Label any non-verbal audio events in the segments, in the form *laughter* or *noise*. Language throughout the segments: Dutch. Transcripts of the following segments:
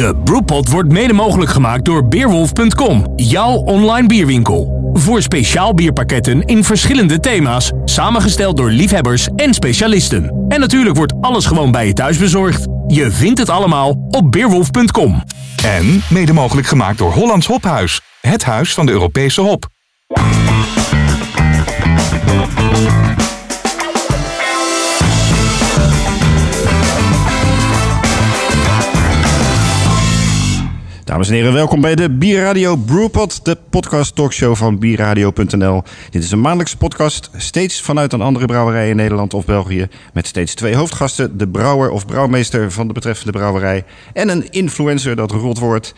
De Brewpot wordt mede mogelijk gemaakt door Beerwolf.com, jouw online bierwinkel. Voor speciaal bierpakketten in verschillende thema's, samengesteld door liefhebbers en specialisten. En natuurlijk wordt alles gewoon bij je thuis bezorgd. Je vindt het allemaal op Beerwolf.com. En mede mogelijk gemaakt door Hollands Hophuis, het huis van de Europese hop. Dames en heren, welkom bij de Bierradio Brewpot, de podcast talkshow van bierradio.nl. Dit is een maandelijkse podcast, steeds vanuit een andere brouwerij in Nederland of België, met steeds twee hoofdgasten, de brouwer of brouwmeester van de betreffende brouwerij en een influencer, dat rot wordt.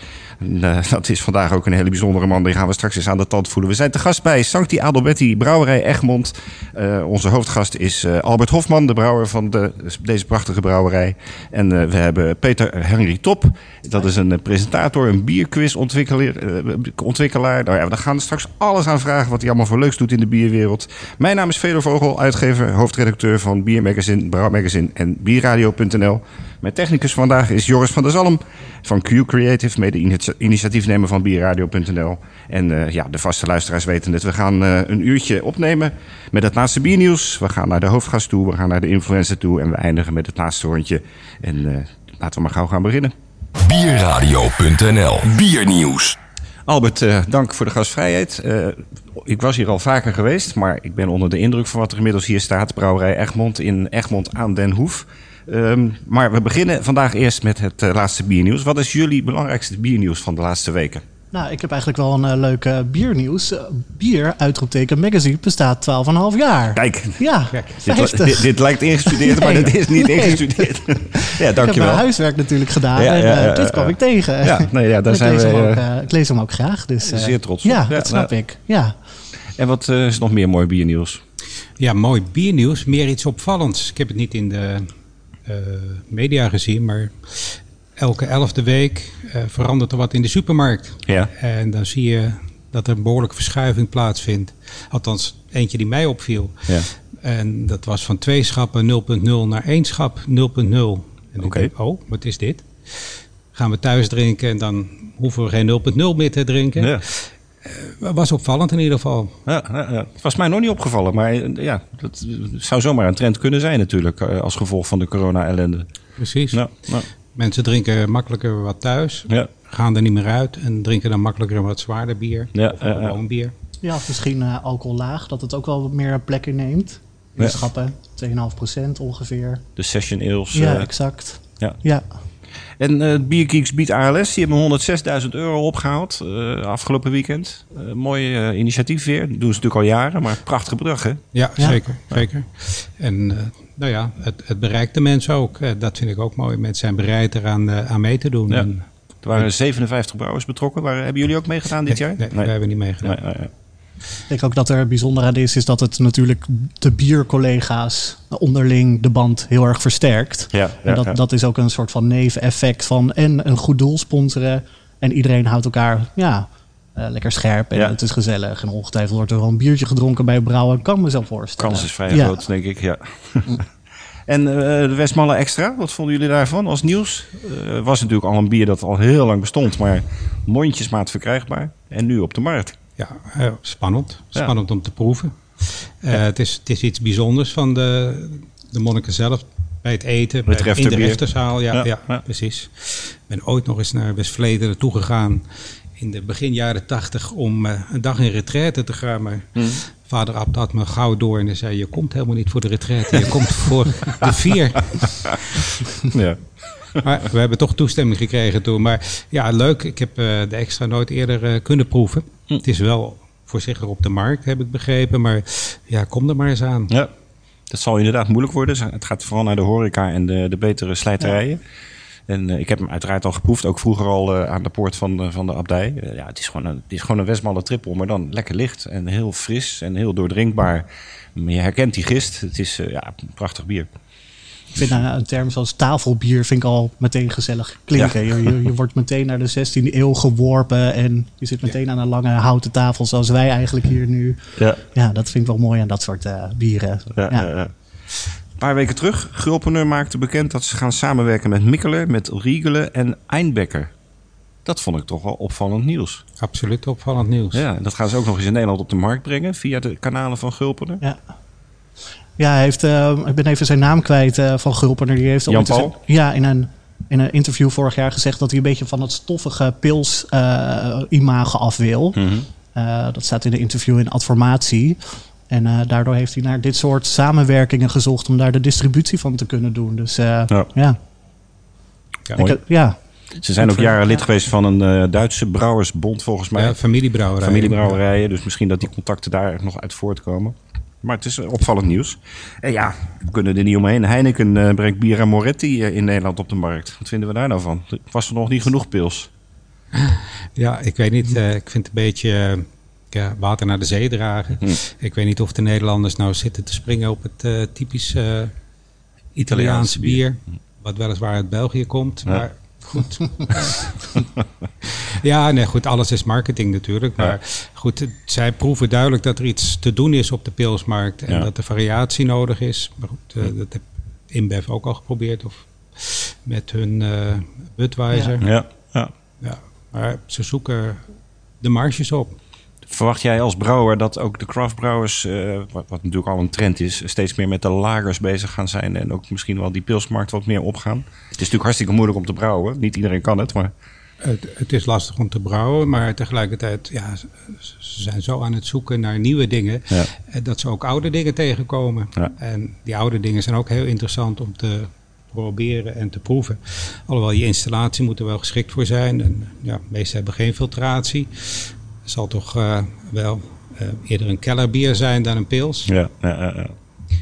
Eh, dat is vandaag ook een hele bijzondere man, die gaan we straks eens aan de tand voelen. We zijn te gast bij Sancti Adelberti Brouwerij Egmond. Eh, onze hoofdgast is eh, Albert Hofman, de brouwer van de, deze prachtige brouwerij. En we hebben Peter Henry Top, dat is een eh, een bierquiz-ontwikkelaar. eh, ontwikkelaar. Nou ja, we gaan straks alles aan vragen wat hij allemaal voor leuks doet in de bierwereld. Mijn naam is Fedor Vogel, uitgever, hoofdredacteur van Biermagazine, Brouwmagazine en Bierradio.nl. Mijn technicus vandaag is Joris van der Zalm van Q Creative, mede initia- initiatiefnemer van Bierradio.nl. En eh, ja, de vaste luisteraars weten het. We gaan eh, een uurtje opnemen met het laatste biernieuws. We gaan naar de hoofdgast toe, we gaan naar de influencer toe en we eindigen met het laatste rondje. En laten we maar gauw gaan beginnen. Bierradio.nl Biernieuws. Albert, eh, dank voor de gastvrijheid. Eh, ik was hier al vaker geweest, maar ik ben onder de indruk van wat er inmiddels hier staat. Brouwerij Egmond in Egmond aan den Hoef. Ehm, maar we beginnen vandaag eerst met het eh, laatste biernieuws. Wat is jullie belangrijkste biernieuws van de laatste weken? Nou, ik heb eigenlijk wel een eh, leuk eh, biernieuws. Eh, bier, uitroepteken, magazine bestaat 12,5 jaar. Kijk, Ja, dit, 50. dit, dit lijkt ingestudeerd, maar *laughs* dit is niet Nee. ingestudeerd. *laughs* ja, ik heb dankjewel. mijn huiswerk natuurlijk gedaan Ja, en ja, dit ja, kwam ja. ik tegen. Ja, nee, ja, daar ik zijn lees we, hem ook, ik lees hem ook graag. Dus, eh, zeer trots op. Ja, Ja, dat snap nou. ik. Ja. En wat eh, is nog meer mooi biernieuws? Ja, mooi biernieuws. Meer iets opvallends. Ik heb het niet in de eh, media gezien, maar elke elfde week eh, verandert er wat in de supermarkt. Ja. En dan zie je dat er een behoorlijke verschuiving plaatsvindt. Althans, eentje die mij opviel. Ja. En dat was van twee schappen 0.0 naar één schap 0.0. En ik Oké. denk, oh, wat is dit? Gaan we thuis drinken en dan hoeven we geen 0.0 meer te drinken. Ja. Was opvallend in ieder geval. Ja, ja, was mij nog niet opgevallen, maar eh, ja, dat eh, zou zomaar een trend kunnen zijn natuurlijk, eh, als gevolg van de corona-ellende. Precies. Ja, ja, Mensen drinken makkelijker wat thuis. ja, gaan er niet meer uit en drinken dan makkelijker een wat zwaarder bier. Ja, of gewoon bier. ja, of misschien eh alcohol laag, dat het ook wel wat meer plek inneemt. In Ja. schappen, 2,5% ongeveer. de session ales. Ja, eh, exact. ja. Ja. En eh Biergeeks biedt ALS, die hebben 106.000 euro opgehaald eh, afgelopen weekend. Eh, mooi initiatief weer, dat doen ze natuurlijk al jaren, maar prachtig bedrag hè? Ja, Ja. zeker. zeker. En eh, nou ja, het, het bereikt de mensen ook. Eh, dat vind ik ook mooi. Mensen zijn bereid eraan eh, aan mee te doen. Ja. En- Er waren 57 brouwers betrokken. Waren, hebben jullie ook meegedaan dit nee, jaar? Nee, wij hebben niet meegedaan. Nee, nee, nee. Ik denk ook dat er bijzonder aan is, is dat het natuurlijk de biercollega's onderling de band heel erg versterkt. Ja, ja, en dat, ja. dat is ook een soort van neveneffect van en een goed doel sponsoren. En iedereen houdt elkaar ja, eh, lekker scherp en Ja. het is gezellig. En ongetwijfeld wordt er wel een biertje gedronken bij brouwen. Kan me zo voorstellen. Kans is vrij Ja. groot, denk ik, ja. *laughs* en eh, de Westmalle Extra, wat vonden jullie daarvan als nieuws? Eh was natuurlijk al een bier dat al heel lang bestond, maar mondjesmaat verkrijgbaar. En nu op de markt. Ja, spannend. Ja. Spannend om te proeven. Eh, het, is, het is iets bijzonders van de, de monniken zelf. Bij het eten, bij, in de rechterzaal. Ja, Ja, ja, ja. precies. Ik ben ooit nog eens naar West-Vleteren toe gegaan in de begin jaren tachtig om eh, een dag in retraite te gaan. Maar Hmm. vader Abt had me gauw door en hij zei, je komt helemaal niet voor de retraite, je komt voor de vier. *laughs* Ja. Maar we hebben toch toestemming gekregen toen. Maar ja, leuk. Ik heb eh, de extra nooit eerder eh, kunnen proeven. Hm. Het is wel voorzichtig op de markt, heb ik begrepen. Maar ja, kom er maar eens aan. ja. Dat zal inderdaad moeilijk worden. Het gaat vooral naar de horeca en de, de betere slijterijen. En eh, ik heb hem uiteraard al geproefd, ook vroeger al eh, aan de poort van, de- van de abdij. Eh, ja, het is gewoon een, het is gewoon een Westmalle trippel, maar dan lekker licht en heel fris en heel doordrinkbaar. Maar je herkent die gist. Het is eh, ja, een prachtig bier. Ik vind nou, een term zoals tafelbier vind ik al meteen gezellig klinken. Je, je, je wordt meteen naar de 16e eeuw geworpen en je zit meteen aan een lange houten tafel zoals wij eigenlijk hier nu. Ja. Ja, dat vind ik wel mooi aan dat soort eh, bieren. Ja, Ja. Paar weken terug, Gulpener maakte bekend dat ze gaan samenwerken met Mikkeler, met Riegelen en Eindbecker. Dat vond ik toch wel opvallend nieuws. Absoluut opvallend nieuws. Ja, en dat gaan ze ook nog eens in Nederland op de markt brengen via de kanalen van Gulpener. Ja. Ja, hij heeft, eh, ik ben even zijn naam kwijt eh, van Gulpener. Die heeft Jan Paul? Ja, in een, in een interview vorig jaar gezegd dat hij een beetje van het stoffige pils-imago af wil. Mhm. Eh, dat staat in een interview in Adformatie. En eh, daardoor heeft hij naar dit soort samenwerkingen gezocht om daar de distributie van te kunnen doen. Dus eh, Ja. ja. Ja. Ik Mooi. heb- ja. Ze zijn ook jaren lid geweest van een eh, Duitse brouwersbond volgens mij. Ja, familiebrouwerij. familiebrouwerijen. Dus misschien dat die contacten daar nog uit voortkomen. Maar het is opvallend nieuws. En ja, we kunnen er niet omheen. Heineken eh, brengt Bira Moretti eh, in Nederland op de markt. Wat vinden we daar nou van? Was er nog niet genoeg pils? Ja, ik weet niet. eh, ik vind het een beetje ja, water naar de zee dragen. Hm. Ik weet niet of de Nederlanders nou zitten te springen op het eh typisch eh, Italiaanse bier. Wat weliswaar uit België komt. Ja. Maar goed. *laughs* ja, nee, goed. Alles is marketing natuurlijk. Maar goed, zij proeven duidelijk dat er iets te doen is op de pilsmarkt. En Ja. dat er variatie nodig is. Maar goed, eh, dat heb InBev ook al geprobeerd. Of met hun eh Budweiser. Ja. ja. Ja, maar ze zoeken de marges op. Verwacht jij als brouwer dat ook de craftbrouwers, eh, wat, wat natuurlijk al een trend is, steeds meer met de lagers bezig gaan zijn en ook misschien wel die pilsmarkt wat meer opgaan? Het is natuurlijk hartstikke moeilijk om te brouwen. Niet iedereen kan het, maar Het, het is lastig om te brouwen, maar tegelijkertijd, ja, ze- zijn zo aan het zoeken naar nieuwe dingen, Ja. eh, dat ze ook oude dingen tegenkomen. Ja. En die oude dingen zijn ook heel interessant om te proberen en te proeven. Alhoewel je installatie moet er wel geschikt voor zijn. En, ja, de meeste hebben geen filtratie. Het zal toch eh, wel eh, eerder een kellerbier zijn dan een pils. ja, ja, ja, ja.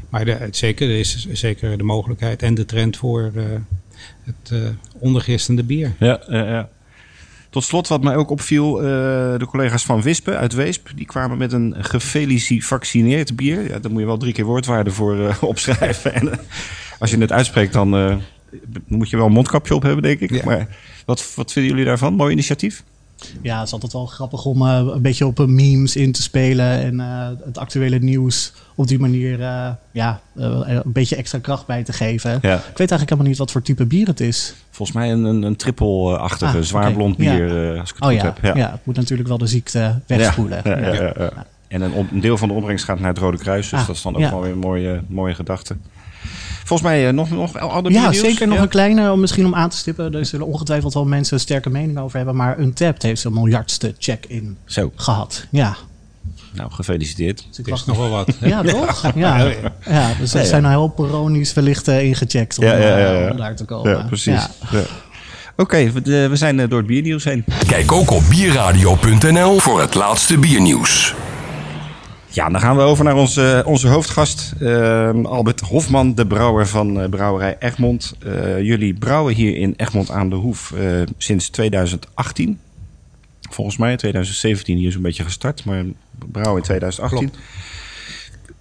Maar de, zeker, er is zeker de mogelijkheid en de trend voor eh, het ondergistende bier. Ja, ja, ja. Tot slot, wat mij ook opviel, de collega's van Wispen uit Weesp, die kwamen met een gefelicivaccineerd bier. Ja, daar moet je wel drie keer woordwaarde voor *laughs* opschrijven. En als je het uitspreekt, dan moet je wel een mondkapje op hebben, denk ik. Ja. Maar wat, wat vinden jullie daarvan? Mooi initiatief? Ja, het is altijd wel grappig om eh, een beetje op eh, memes in te spelen. En eh, het actuele nieuws op die manier ja, een beetje extra kracht bij te geven. Ja. Ik weet eigenlijk helemaal niet wat voor type bier het is. Volgens mij een, een, een triple-achtige, Ah, zwaar blond Ja. bier, eh, als ik het Oh goed ja, heb. ja. het moet natuurlijk wel de ziekte wegspoelen. Ja, ja, ja, Ja. ja, ja. En een, deel van de opbrengst gaat naar het Rode Kruis. Dus Ah, dat is dan ook ja. wel weer een mooie, mooie gedachte. Volgens mij eh, nog, nog andere Ja, zeker nog Ja? een kleine, om misschien om aan te stippen. Er zullen ongetwijfeld wel mensen een sterke mening over hebben. Maar Untapped heeft zijn miljardste check-in Zo, gehad. Ja, nou gefeliciteerd. dus ik Het is wacht nog wel wat. hè? Ja, toch? Ja, ja. dus er Ja, ja. zijn nou heel poronisch wellicht eh, ingecheckt om, Ja, ja, ja, ja. om daar te komen. Ja, precies. Ja. Ja. Oké, we, zijn door het biernieuws heen. Kijk ook op bierradio.nl voor het laatste biernieuws. Ja, dan gaan we over naar onze, onze hoofdgast, eh, Albert Hofman, de brouwer van eh, brouwerij Egmond. Eh, jullie brouwen hier in Egmond aan de Hoef eh, sinds 2018. Volgens mij 2017 hier zo'n beetje gestart, maar brouwen in 2018.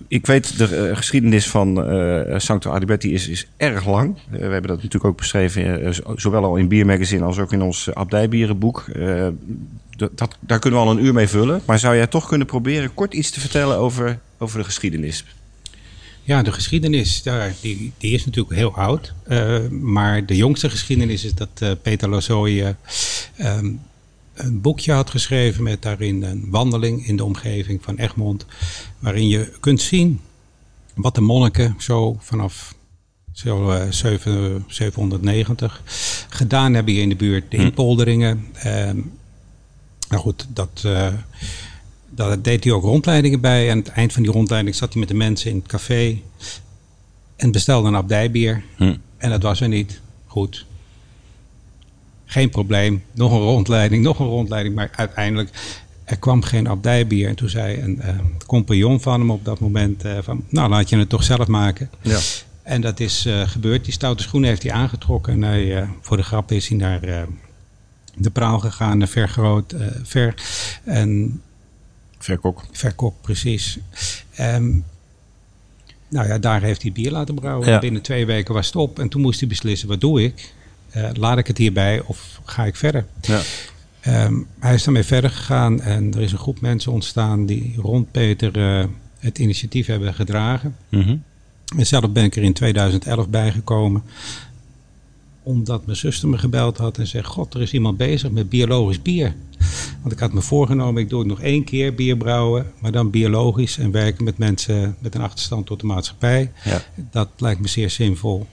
Ik weet, de geschiedenis van eh Sancto Adiberti is, is erg lang. We hebben dat natuurlijk ook beschreven, zo- zowel al in Biermagazine als ook in ons abdijbierenboek. Eh, dat, daar kunnen we al een uur mee vullen. Maar zou jij toch kunnen proberen kort iets te vertellen over, over de geschiedenis? Ja, de geschiedenis, daar, die, die is natuurlijk heel oud. Eh, maar de jongste geschiedenis is dat eh, Peter Lozoy eh, ehm, een boekje had geschreven met daarin een wandeling in de omgeving van Egmond. Waarin je kunt zien wat de monniken zo vanaf zo, eh, zeven- 790 gedaan hebben hier in de buurt. De inpolderingen. Ehm, nou goed, dat, eh, daar deed hij ook rondleidingen bij. En aan het eind van die rondleiding zat hij met de mensen in het café. En bestelde een abdijbier. Hm. En dat was er niet. Goed. Geen probleem. Nog een rondleiding, nog een rondleiding. Maar uiteindelijk, er kwam geen abdijbier. En toen zei een eh, compagnon van hem op dat moment... eh, van, nou, laat je het toch zelf maken. Ja. En dat is gebeurd. Die stoute schoenen heeft hij aangetrokken. En hij, voor de grap is hij naar de praal gegaan. Naar Vergroot. eh, ver. En Verkok. Verkok, precies. Ehm, nou ja, daar heeft hij bier laten brouwen. Ja. Binnen twee weken was het op. En toen moest hij beslissen, wat doe ik? Eh, laat ik het hierbij of ga ik verder? Ja. Ehm, hij is daarmee verder gegaan. En er is een groep mensen ontstaan die rond Peter eh, het initiatief hebben gedragen. Mhm. En zelf ben ik er in 2011 bijgekomen omdat mijn zuster me gebeld had en zei: God, er is iemand bezig met biologisch bier. Want ik had me voorgenomen, ik doe het nog één keer bier brouwen, maar dan biologisch en werken met mensen met een achterstand tot de maatschappij. Ja. Dat lijkt me zeer zinvol.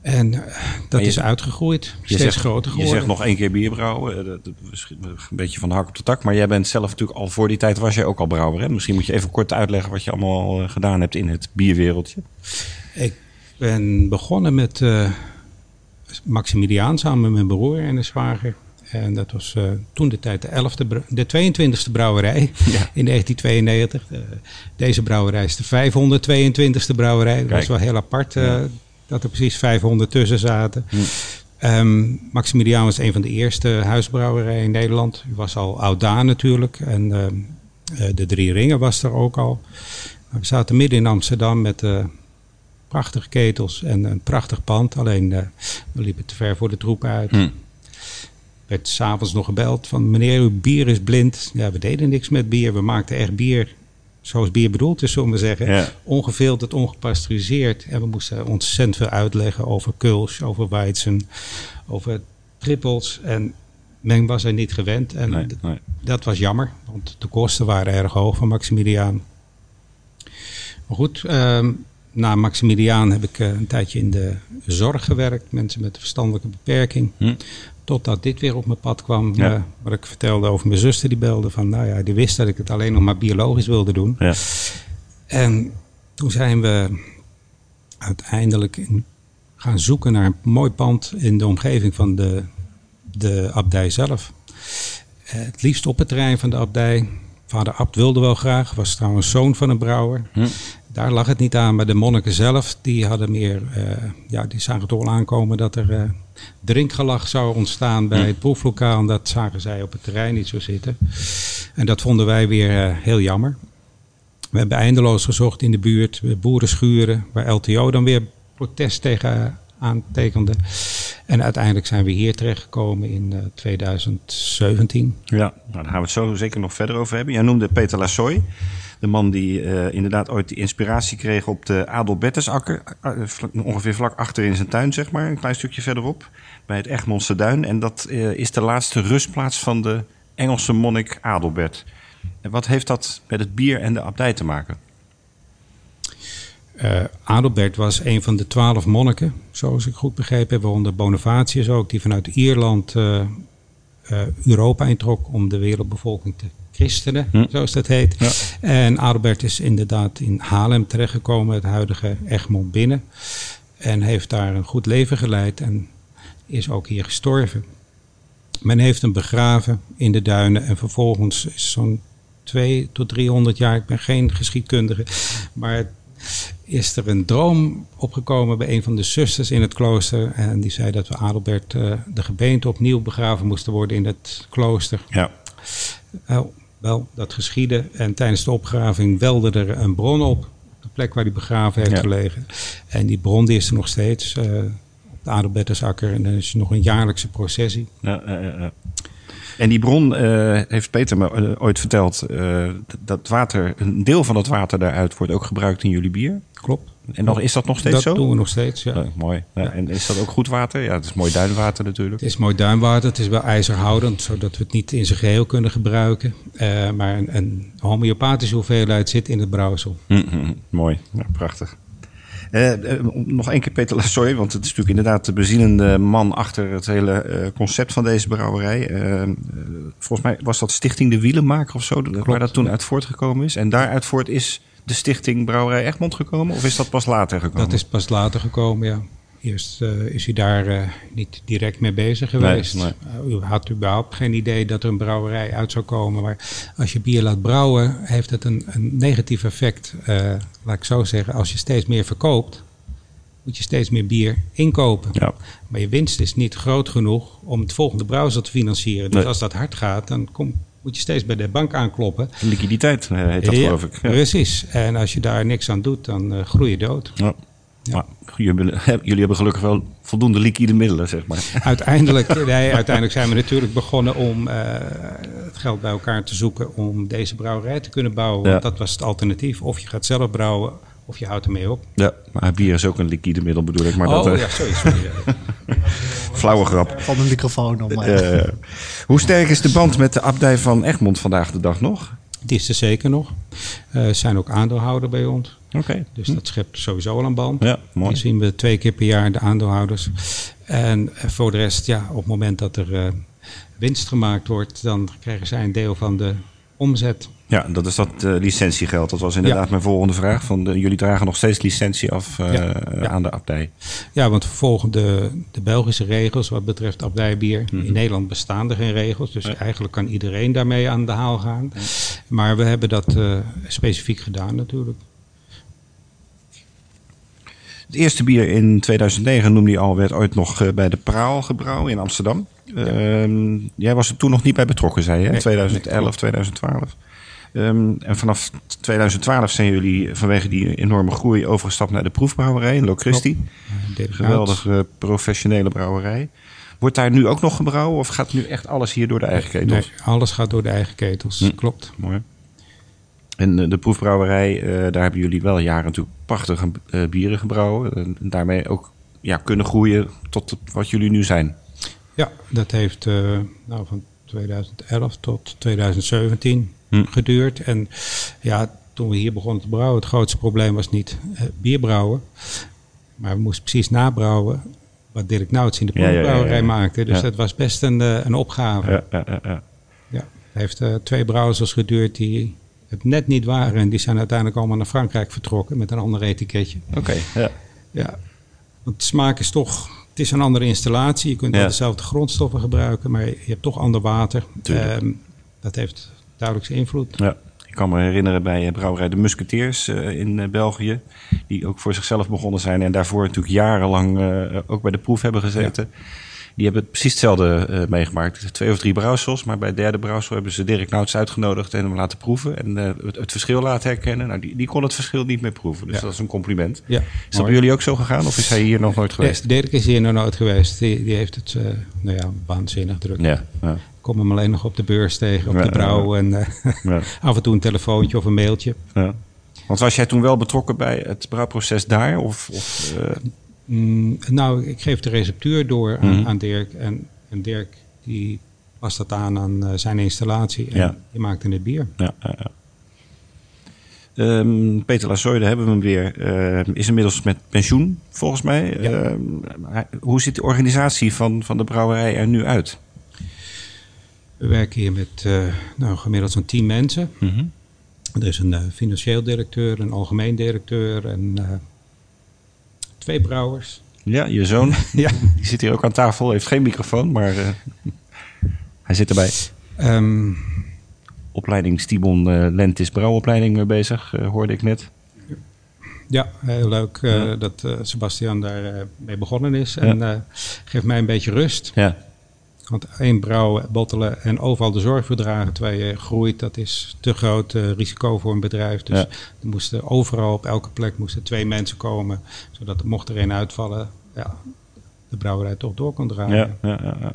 En eh, dat je- is uitgegroeid, steeds groter Je geworden. zegt nog één keer bier brouwen. eh, dat- is Een beetje van de hak op de tak. Maar jij bent zelf natuurlijk al voor die tijd was jij ook al brouwer. Hè? Misschien moet je even kort uitleggen wat je allemaal al, eh, gedaan hebt in het bierwereldje. Ik ben begonnen met Maximiliaan samen met mijn broer en de zwager. En dat was eh, toen de tijd de, 11e, br- de 22e brouwerij *laughs* in 1992. Eh, deze brouwerij is de 522e brouwerij. Dat was wel heel apart eh, dat er precies 500 tussen zaten. Ehm, Maximiliaan was een van de eerste huisbrouwerijen in Nederland. Die was al oud natuurlijk. En ehm, eh, de Drie Ringen was er ook al. We zaten midden in Amsterdam met prachtige ketels en een prachtig pand. Alleen eh, we liepen te ver voor de troepen uit. Hm. Werd s'avonds nog gebeld van meneer, uw bier is blind. Ja, we deden niks met bier. We maakten echt bier zoals bier bedoeld is, zullen we zeggen. Ja. Ongefilterd, ongepasteuriseerd. En we moesten ontzettend veel uitleggen over Kulsch, over Weizen, over trippels. En men was er niet gewend. En Nee, d- nee. dat was jammer, want de kosten waren erg hoog van Maximiliaan. Maar goed, ehm, na Maximiliaan heb ik eh, een tijdje in de zorg gewerkt. Mensen met een verstandelijke beperking. Hm. Totdat dit weer op mijn pad kwam. Ja. eh, wat ik vertelde over mijn zuster die belde. Van, nou ja, die wist dat ik het alleen nog maar biologisch wilde doen. Ja. En toen zijn we uiteindelijk in- gaan zoeken naar een mooi pand in de omgeving van de, de abdij zelf. Eh, Het liefst op het terrein van de abdij. Vader Abt wilde wel graag, was trouwens zoon van een brouwer. Hm. Daar lag het niet aan, maar de monniken zelf, die hadden meer, eh, ja, die zagen toch wel aankomen dat er eh, drinkgelag zou ontstaan bij het proeflokaal. En dat zagen zij op het terrein niet zo zitten. En dat vonden wij weer eh, heel jammer. We hebben eindeloos gezocht in de buurt, boerenschuren, waar LTO dan weer protest tegen aantekende. En uiteindelijk zijn we hier terechtgekomen in eh, 2017. Ja, nou, daar gaan we het zo zeker nog verder over hebben. Jij noemde Peter Lassoy. De man die eh, inderdaad ooit de inspiratie kreeg op de Adelbertusakker. eh, ongeveer vlak achter in zijn tuin, zeg maar. Een klein stukje verderop. Bij het Egmondse Duin. En dat eh, is de laatste rustplaats van de Engelse monnik Adelbert. En wat heeft dat met het bier en de abdij te maken? Eh, Adelbert was een van de twaalf monniken, zoals ik goed begrepen heb, waaronder Bonavatius ook, die vanuit Ierland eh, eh, Europa introk om de wereldbevolking te christenen, Hm. zoals dat heet. Ja. En Adelbert is inderdaad in Haarlem terechtgekomen, het huidige Egmond binnen. En heeft daar een goed leven geleid en is ook hier gestorven. Men heeft hem begraven in de duinen en vervolgens is zo'n 2 tot 300 jaar, ik ben geen geschiedkundige, maar is er een droom opgekomen bij een van de zusters in het klooster. En die zei dat we Adelbert eh, de gebeente opnieuw begraven moesten worden in het klooster. Ja, Wel, wel, dat geschiedde. En tijdens de opgraving welde er een bron op. De plek waar hij begraven heeft Ja. gelegen. En die bron die is er nog steeds. eh, op de Adelbertusakker. En er is nog een jaarlijkse processie. ja, ja, ja. En die bron eh, heeft Peter me eh, ooit verteld. eh, dat- dat water, een deel van dat water daaruit wordt ook gebruikt in jullie bier. Klopt. En nog, is dat nog steeds dat zo? doen we nog steeds, ja. Ja, mooi. Ja, en is dat ook goed water? Ja, het is mooi duinwater natuurlijk. Het is mooi duinwater, het is wel ijzerhoudend, zodat we het niet in zijn geheel kunnen gebruiken. Maar een, een homeopathische hoeveelheid zit in het brouwsel. Mhm, mooi, ja, prachtig. Eh, eh, nog één keer Peter *laughs* Lassoy, want het is natuurlijk inderdaad de bezielende man achter het hele eh, concept van deze brouwerij. Volgens mij was dat Stichting de Wielenmaker of zo, waar dat toen uit voortgekomen is. En daaruit voort is de Stichting Brouwerij Egmond gekomen, of is dat pas later gekomen? Dat is pas later gekomen, ja. Eerst eh, is u daar eh, niet direct mee bezig geweest. nee. Eh, u had überhaupt geen idee dat er een brouwerij uit zou komen. Maar als je bier laat brouwen, heeft het een, een negatief effect. Laat ik zo zeggen, als je steeds meer verkoopt, moet je steeds meer bier inkopen. Ja. Maar je winst is niet groot genoeg om het volgende brouwsel te financieren. Dus Nee. als dat hard gaat, dan kom, moet je steeds bij de bank aankloppen. Liquiditeit heet dat, Ja, geloof ik. Ja. Precies. En als je daar niks aan doet, dan eh, groei je dood. Ja. Maar jullie, hebben- *laughs* jullie hebben gelukkig wel voldoende liquide middelen, zeg maar. *laughs* Uiteindelijk, *laughs* nee, uiteindelijk zijn we natuurlijk begonnen om eh, het geld bij elkaar te zoeken om deze brouwerij te kunnen bouwen. Ja. Want dat was het alternatief. Of je gaat zelf brouwen, of je houdt ermee op. Ja, maar bier is ook een liquide middel bedoel ik. Maar oh dat, eh, ja, sorry. sorry. flauwe grap. Van de microfoon om. Eh, hoe sterk is de band met de abdij van Egmond vandaag de dag nog? Die is er zeker nog. Ze zijn ook aandeelhouder bij ons. Oké. Dus dat schept sowieso al een band. Ja, mooi. Die zien we twee keer per jaar, de aandeelhouders. En eh, voor de rest, ja, op het moment dat er eh, winst gemaakt wordt, dan krijgen zij een deel van de omzet. Ja, dat is dat eh, licentiegeld. Dat was inderdaad Ja. mijn volgende vraag. Van de, jullie dragen nog steeds licentie af eh, Ja, ja. aan de abdij. Ja, want we volgen de, de Belgische regels wat betreft abdijbier. Mhm. In Nederland bestaan er geen regels, dus eigenlijk kan iedereen daarmee aan de haal gaan. Maar we hebben dat eh, specifiek gedaan natuurlijk. Het eerste bier in 2009 noemde je al, werd ooit nog eh, bij de Praal gebrouwen in Amsterdam. Ehm, jij was er toen nog niet bij betrokken, zei je? Nee, 2011, nee, 2012. Ehm, en vanaf 2012 zijn jullie vanwege die enorme groei overgestapt naar de proefbrouwerij in Locristi. Hout. Geweldige professionele brouwerij. Wordt daar nu ook nog gebrouwen of gaat nu echt alles hier door de eigen ketels? Nee, alles gaat door de eigen ketels, Hm. klopt. Mooi. En eh, de proefbrouwerij, eh, daar hebben jullie wel jaren natuurlijk prachtige eh, bieren gebrouwen. En daarmee ook ja, kunnen groeien tot wat jullie nu zijn. Ja, dat heeft nou, van 2011 tot 2017 Hm. geduurd. En ja, toen we hier begonnen te brouwen, het grootste probleem was niet eh, bier brouwen. Maar we moesten precies nabrouwen wat Dirk Nouts in de Ja, ja, ja, proefbrouwerij ja. maakte. Dus dat was best een, eh, een opgave. Ja, ja, ja, ja. Ja. Het heeft eh, twee brouwsels geduurd die het net niet waren. En die zijn uiteindelijk allemaal naar Frankrijk vertrokken met een ander etiketje. Oké, ja. Ja, want smaak is toch... Het is een andere installatie. Je kunt wel dezelfde grondstoffen gebruiken, maar je hebt toch ander water. Ehm, dat heeft invloed. ja. Ik kan me herinneren bij eh, brouwerij De Musketeers eh, in eh, België. Die ook voor zichzelf begonnen zijn. En daarvoor natuurlijk jarenlang ook bij de proef hebben gezeten. Die hebben precies hetzelfde meegemaakt. Twee of drie brouwsels. Maar bij het derde brouwsel hebben ze Dirk Nouts uitgenodigd en hem laten proeven. En het, het verschil laten herkennen. Nou, die, die kon het verschil niet meer proeven. Dus Ja. dat is een compliment. Ja, Is dat mooi. bij jullie ook zo gegaan? Of is hij hier nog nooit geweest? Dirk is hier nog nooit geweest. Die, die heeft het, nou ja, waanzinnig druk. Ja, ja, kom hem alleen nog op de beurs tegen, op Ja, de brouw. En eh, ja, *laughs* af en toe een telefoontje of een mailtje. ja. Want was jij toen wel betrokken bij het brouwproces daar? Of, of, eh, Mm, nou, ik geef de receptuur door aan, Mhm. aan Dirk. En, en Dirk die past dat aan aan eh, zijn installatie. En Ja. die maakte het bier. ja, ja. Ehm, Peter Lazoy, daar hebben we hem weer. is inmiddels met pensioen, volgens mij. Ehm, hoe ziet de organisatie van, van de brouwerij er nu uit? We werken hier met eh, nou, gemiddeld zo'n 10 mensen. Er is een eh, financieel directeur, een algemeen directeur en eh, twee brouwers. Ja, je zoon. *laughs* Ja. Die zit hier ook aan tafel, heeft geen microfoon, maar hij zit erbij. Ehm, Opleiding Stibon eh Lentis brouwopleiding mee bezig, hoorde ik net. ja, heel leuk Ja. dat Sebastian daar eh, mee begonnen is. En geeft mij een beetje rust. Ja, Want één brouwen, bottelen en overal de zorg voor dragen terwijl je groeit, dat is te groot eh, risico voor een bedrijf. Dus Ja. er moesten overal op elke plek moesten twee mensen komen, zodat er mocht er één uitvallen, ja, de brouwerij toch door kon draaien. ja, ja,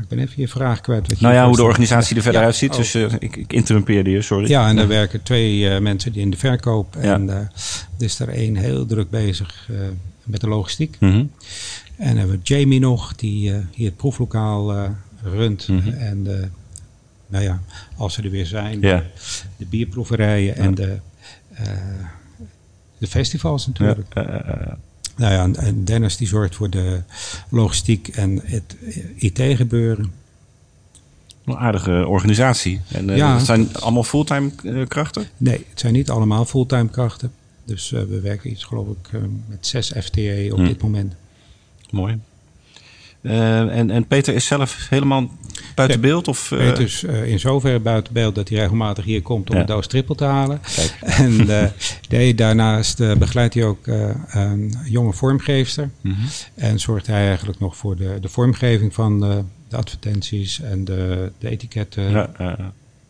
Ik ben even je vraag kwijt. Wat je Nou ja, hoe de organisatie er verder uitziet. oh. Dus eh, ik, ik interrumpeerde je, sorry. Ja, en daar werken twee eh, mensen die in de verkoop. En is er één heel druk bezig met de logistiek. Mhm. En dan hebben we Jamie nog, die eh, hier het proeflokaal eh, runt. Mhm. En eh, nou ja, als ze er weer zijn, de bierproeverijen en de, de festivals natuurlijk. Ja, Nou ja, en- en Dennis die zorgt voor de logistiek en het IT-gebeuren. Een aardige organisatie. En Ja. zijn allemaal fulltime krachten? Nee, het zijn niet allemaal fulltime krachten. Dus we werken iets, geloof ik, met zes FTE op Hmm. dit moment. Mooi. Eh, en, en Peter is zelf helemaal buiten beeld? Of, eh, Peter is eh, in zoverre buiten beeld dat hij regelmatig hier komt om Ja. een doos trippel te halen. Kijk. *laughs* En eh, nee, daarnaast begeleidt hij ook eh, een jonge vormgeefster. Mhm. En zorgt hij eigenlijk nog voor de, de vormgeving van de, de advertenties en de, de etiketten. Ja.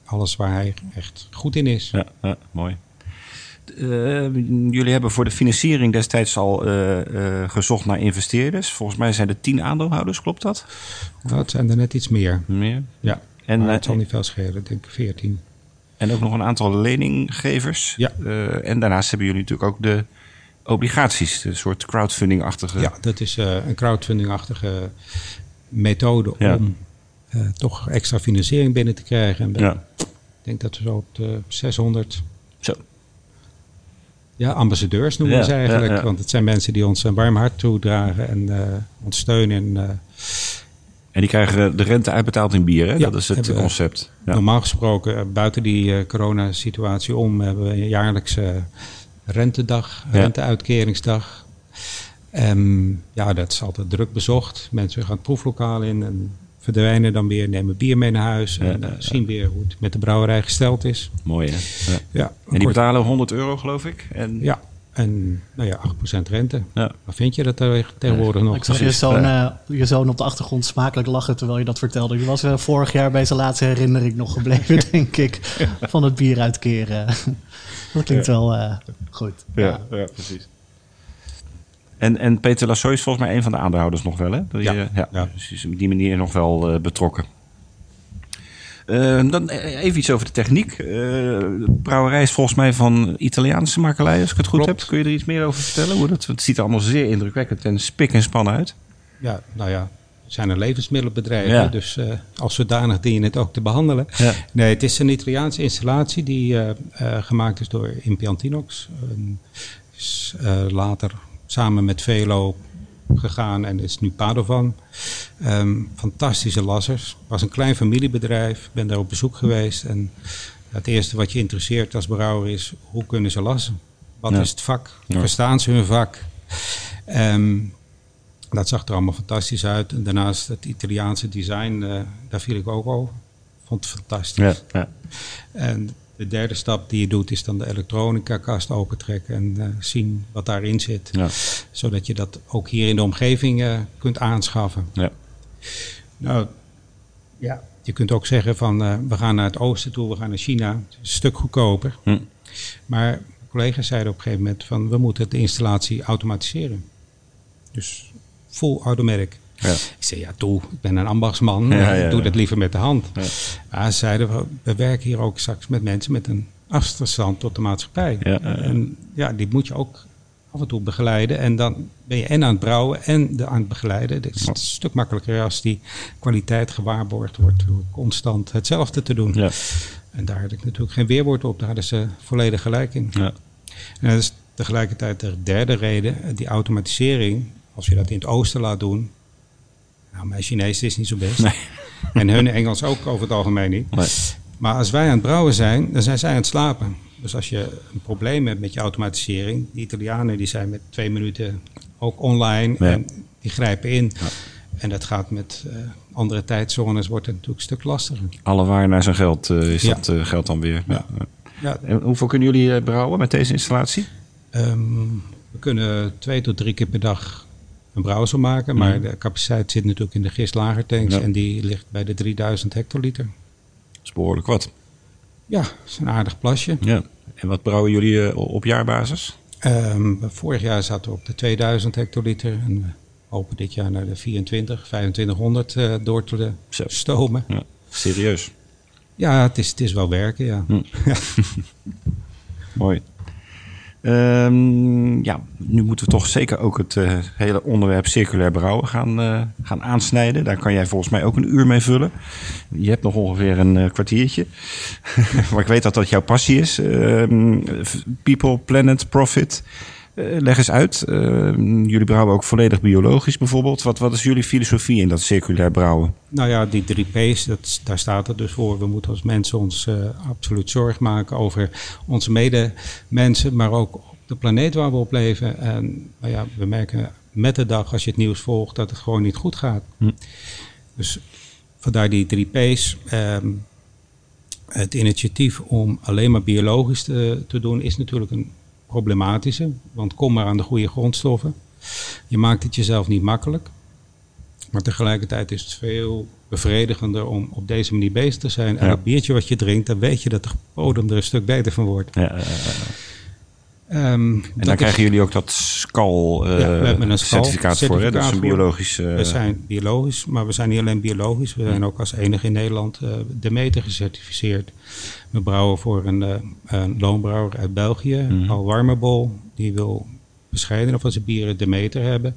Alles waar hij echt goed in is. Ja, ja, mooi. Eh, jullie hebben voor de financiering destijds al eh, eh, gezocht naar investeerders. Volgens mij zijn er tien aandeelhouders, klopt dat? Nou, het zijn er net iets meer. Meer? Ja. En, maar het zal niet veel schelen, ik denk 14. En ook nog een aantal leninggevers. Ja. En daarnaast hebben jullie natuurlijk ook de obligaties. Een soort crowdfunding-achtige. Ja, dat is een crowdfunding-achtige methode Ja. om toch extra financiering binnen te krijgen. En Ja. Ik denk dat we zo op de 600 Zo. Ja, ambassadeurs noemen we Ja, ze eigenlijk. ja, ja. Want het zijn mensen die ons een warm hart toedragen en eh ons steunen. En, eh, En die krijgen de rente uitbetaald in bier, hè? Ja, dat is het hebben concept. Ja. Normaal gesproken, eh, buiten die eh, coronasituatie om, hebben we een jaarlijkse rentedag, renteuitkeringsdag. Ehm, ja, dat is altijd druk bezocht. Mensen gaan het proeflokaal in en verdwijnen dan weer, nemen bier mee naar huis en Ja, eh, ja, zien weer hoe het met de brouwerij gesteld is. Mooi, hè? Ja. Ja, En die kort- betalen 100 euro, geloof ik. En, Ja, en nou ja, 8% rente. Ja. Wat vind je dat er tegenwoordig nog? Ik zag je precies. zoon, eh, je zoon op de achtergrond smakelijk lachen terwijl je dat vertelde. Die was eh, vorig jaar bij zijn laatste herinnering nog gebleven, *laughs* denk ik. Van het bier uitkeren. *laughs* dat klinkt wel eh, goed. Ja, ja, precies. En, en Peter Lassoy is volgens mij een van de aandeelhouders nog wel, hè? Ja, je- ja, ja. Dus die is op die manier nog wel eh, betrokken. Eh, dan eh, even iets over de techniek. Eh, de brouwerij is volgens mij van Italiaanse makelij, als ik het goed Klopt. heb. Kun je er iets meer over vertellen? Hoe dat, het ziet er allemaal zeer indrukwekkend en spik en span uit. Ja, nou ja, zijn een levensmiddelenbedrijf, Ja. dus eh, als zodanig dien je het ook te behandelen. Ja. Nee, het is een Italiaanse installatie die eh, eh, gemaakt is door Impiantinox. Is eh, later samen met Velo gegaan en is nu Padovan. Ehm, fantastische lassers. was een klein familiebedrijf, ben daar op bezoek geweest. En het eerste wat je interesseert als brouwer is, hoe kunnen ze lassen? Wat Ja. is het vak? Ja. Verstaan ze hun vak? Ehm, dat zag er allemaal fantastisch uit. En daarnaast het Italiaanse design, eh, daar viel ik ook over. Vond het fantastisch. Ja. En de derde stap die je doet is dan de elektronica-kast opentrekken en eh, zien wat daarin zit. Ja. Zodat je dat ook hier in de omgeving eh, kunt aanschaffen. Ja. Nou, ja. Je kunt ook zeggen van eh, we gaan naar het oosten toe, we gaan naar China. Een stuk goedkoper. Hm. Maar collega's zeiden op een gegeven moment van we moeten de installatie automatiseren. Dus full automatic. Ja. Ik zei ja toe, ik ben een ambachtsman, Ja, ja, doe dat liever met de hand. Ja. Maar ze zeiden we, we werken hier ook straks met mensen met een afstand tot de maatschappij. En ja, die moet je ook af en toe begeleiden. En dan ben je en aan het brouwen en de, aan het begeleiden. Het is een stuk makkelijker als die kwaliteit gewaarborgd wordt door constant hetzelfde te doen. Ja. En daar had ik natuurlijk geen weerwoord op. Daar hadden ze volledig gelijk in. Ja. En dat is tegelijkertijd de derde reden. Die automatisering, als je dat in het oosten laat doen. Nou, mijn Chinees is niet zo best. Nee. En hun Engels ook over het algemeen niet. Nee. Maar als wij aan het brouwen zijn, dan zijn zij aan het slapen. Dus als je een probleem hebt met je automatisering, die Italianen die zijn met twee minuten ook online Ja. en die grijpen in. En dat gaat met eh, andere tijdzones, wordt het natuurlijk een stuk lastiger. Alle waar naar zijn geld eh, is Ja. dat eh, geld dan weer. Ja. Ja, En hoeveel kunnen jullie brouwen met deze installatie? Ehm, we kunnen twee tot drie keer per dag een brouwsel maken, maar de capaciteit zit natuurlijk in de gistlagertanks Mhm. Ja. en die ligt bij de 3000 hectoliter. Dat is behoorlijk wat. Ja, dat is een aardig plasje. Ja. En wat brouwen jullie eh, op jaarbasis? Ehm, vorig jaar zaten we op de 2000 hectoliter en we hopen dit jaar naar de 24, 2500 eh, door te Zo. stomen. Ja. Serieus. Ja, het is, het is wel werken, ja. Hm. *laughs* Mooi. Ehm, ja, nu moeten we toch zeker ook het eh, hele onderwerp circulair brouwen gaan, eh, gaan aansnijden. Daar kan jij volgens mij ook een uur mee vullen. Je hebt nog ongeveer een eh, kwartiertje. *laughs* maar ik weet dat dat jouw passie is. Ehm, people, planet, profit. Eh, leg eens uit. Ehm, jullie brouwen ook volledig biologisch bijvoorbeeld. Wat, wat is jullie filosofie in dat circulair brouwen? Nou ja, die drie P's, dat, daar staat het dus voor. We moeten als mensen ons eh, absoluut zorg maken over onze medemensen, maar ook op de planeet waar we op leven. En nou ja, we merken met de dag, als je het nieuws volgt, dat het gewoon niet goed gaat. Hm. Dus vandaar die drie P's. Ehm, het initiatief om alleen maar biologisch te, te doen is natuurlijk een problematische. Want kom maar aan de goede grondstoffen. Je maakt het jezelf niet makkelijk. Maar tegelijkertijd is het veel bevredigender om op deze manier bezig te zijn. En Ja. dat biertje wat je drinkt, dan weet je dat de bodem er een stuk beter van wordt. Ja, Ehm, En dan krijgen jullie ook dat skal, uh, Ja, we hebben een certificaat, voor. Hè? Dat is een biologisch... eh, We zijn biologisch, maar we zijn niet alleen biologisch. We zijn ook als enige in Nederland eh Demeter gecertificeerd. We brouwen voor een, eh, een loonbrouwer uit België, Mhm. Al. Die wil bescheiden of zijn bieren Demeter hebben.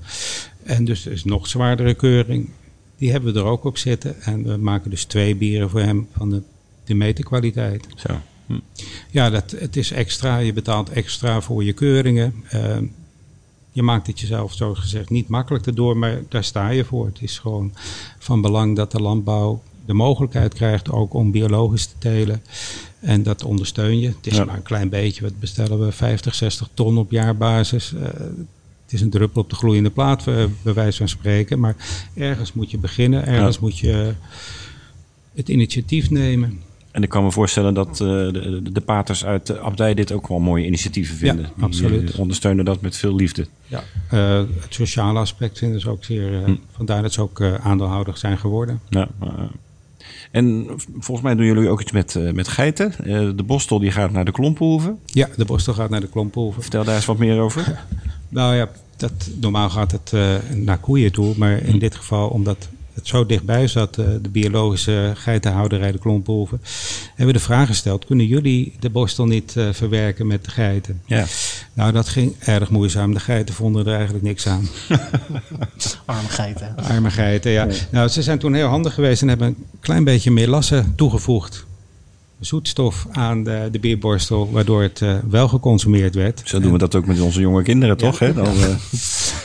En dus er is nog zwaardere keuring. Die hebben we er ook op zitten. En we maken dus twee bieren voor hem van de Demeter kwaliteit. Zo. Ja, dat, het is extra. Je betaalt extra voor je keuringen. Ehm, je maakt het jezelf, zo gezegd, niet makkelijk erdoor, maar daar sta je voor. Het is gewoon van belang dat de landbouw de mogelijkheid krijgt ook om biologisch te telen. En dat ondersteun je. Het is Ja. maar een klein beetje. Wat bestellen we? 50, 60 ton op jaarbasis. Eh, het is een druppel op de gloeiende plaat, eh, bij wijze van spreken. Maar ergens moet je beginnen. Ergens Ja. moet je het initiatief nemen. En ik kan me voorstellen dat eh, de, de, paters uit de abdij dit ook wel mooie initiatieven vinden. Ja, absoluut. eh, ondersteunen dat met veel liefde. Ja, eh, het sociale aspect vinden ze ook zeer. Hm. Vandaar dat ze ook aandeelhouder zijn geworden. Ja, en volgens mij doen jullie ook iets met, met geiten. De bostel die gaat naar de klompenhoeven. Ja, de borstel gaat naar de klompenhoeven. Vertel daar eens wat meer over. *laughs* Nou ja, dat, normaal gaat het naar koeien toe. Maar in dit geval, omdat het zo dichtbij zat, eh, de biologische geitenhouderij, de klompenhoeven, hebben we de vraag gesteld: kunnen jullie de borstel niet eh, verwerken met de geiten? Ja. Nou, dat ging erg moeizaam. De geiten vonden er eigenlijk niks aan. *laughs* Arme geiten. Arme geiten, ja. Nou, ze zijn toen heel handig geweest en hebben een klein beetje melasse toegevoegd. Zoetstof aan de, de bierborstel, waardoor het eh, wel geconsumeerd werd. Zo doen we dat ook met onze jonge kinderen, toch? Hè? Dan, eh,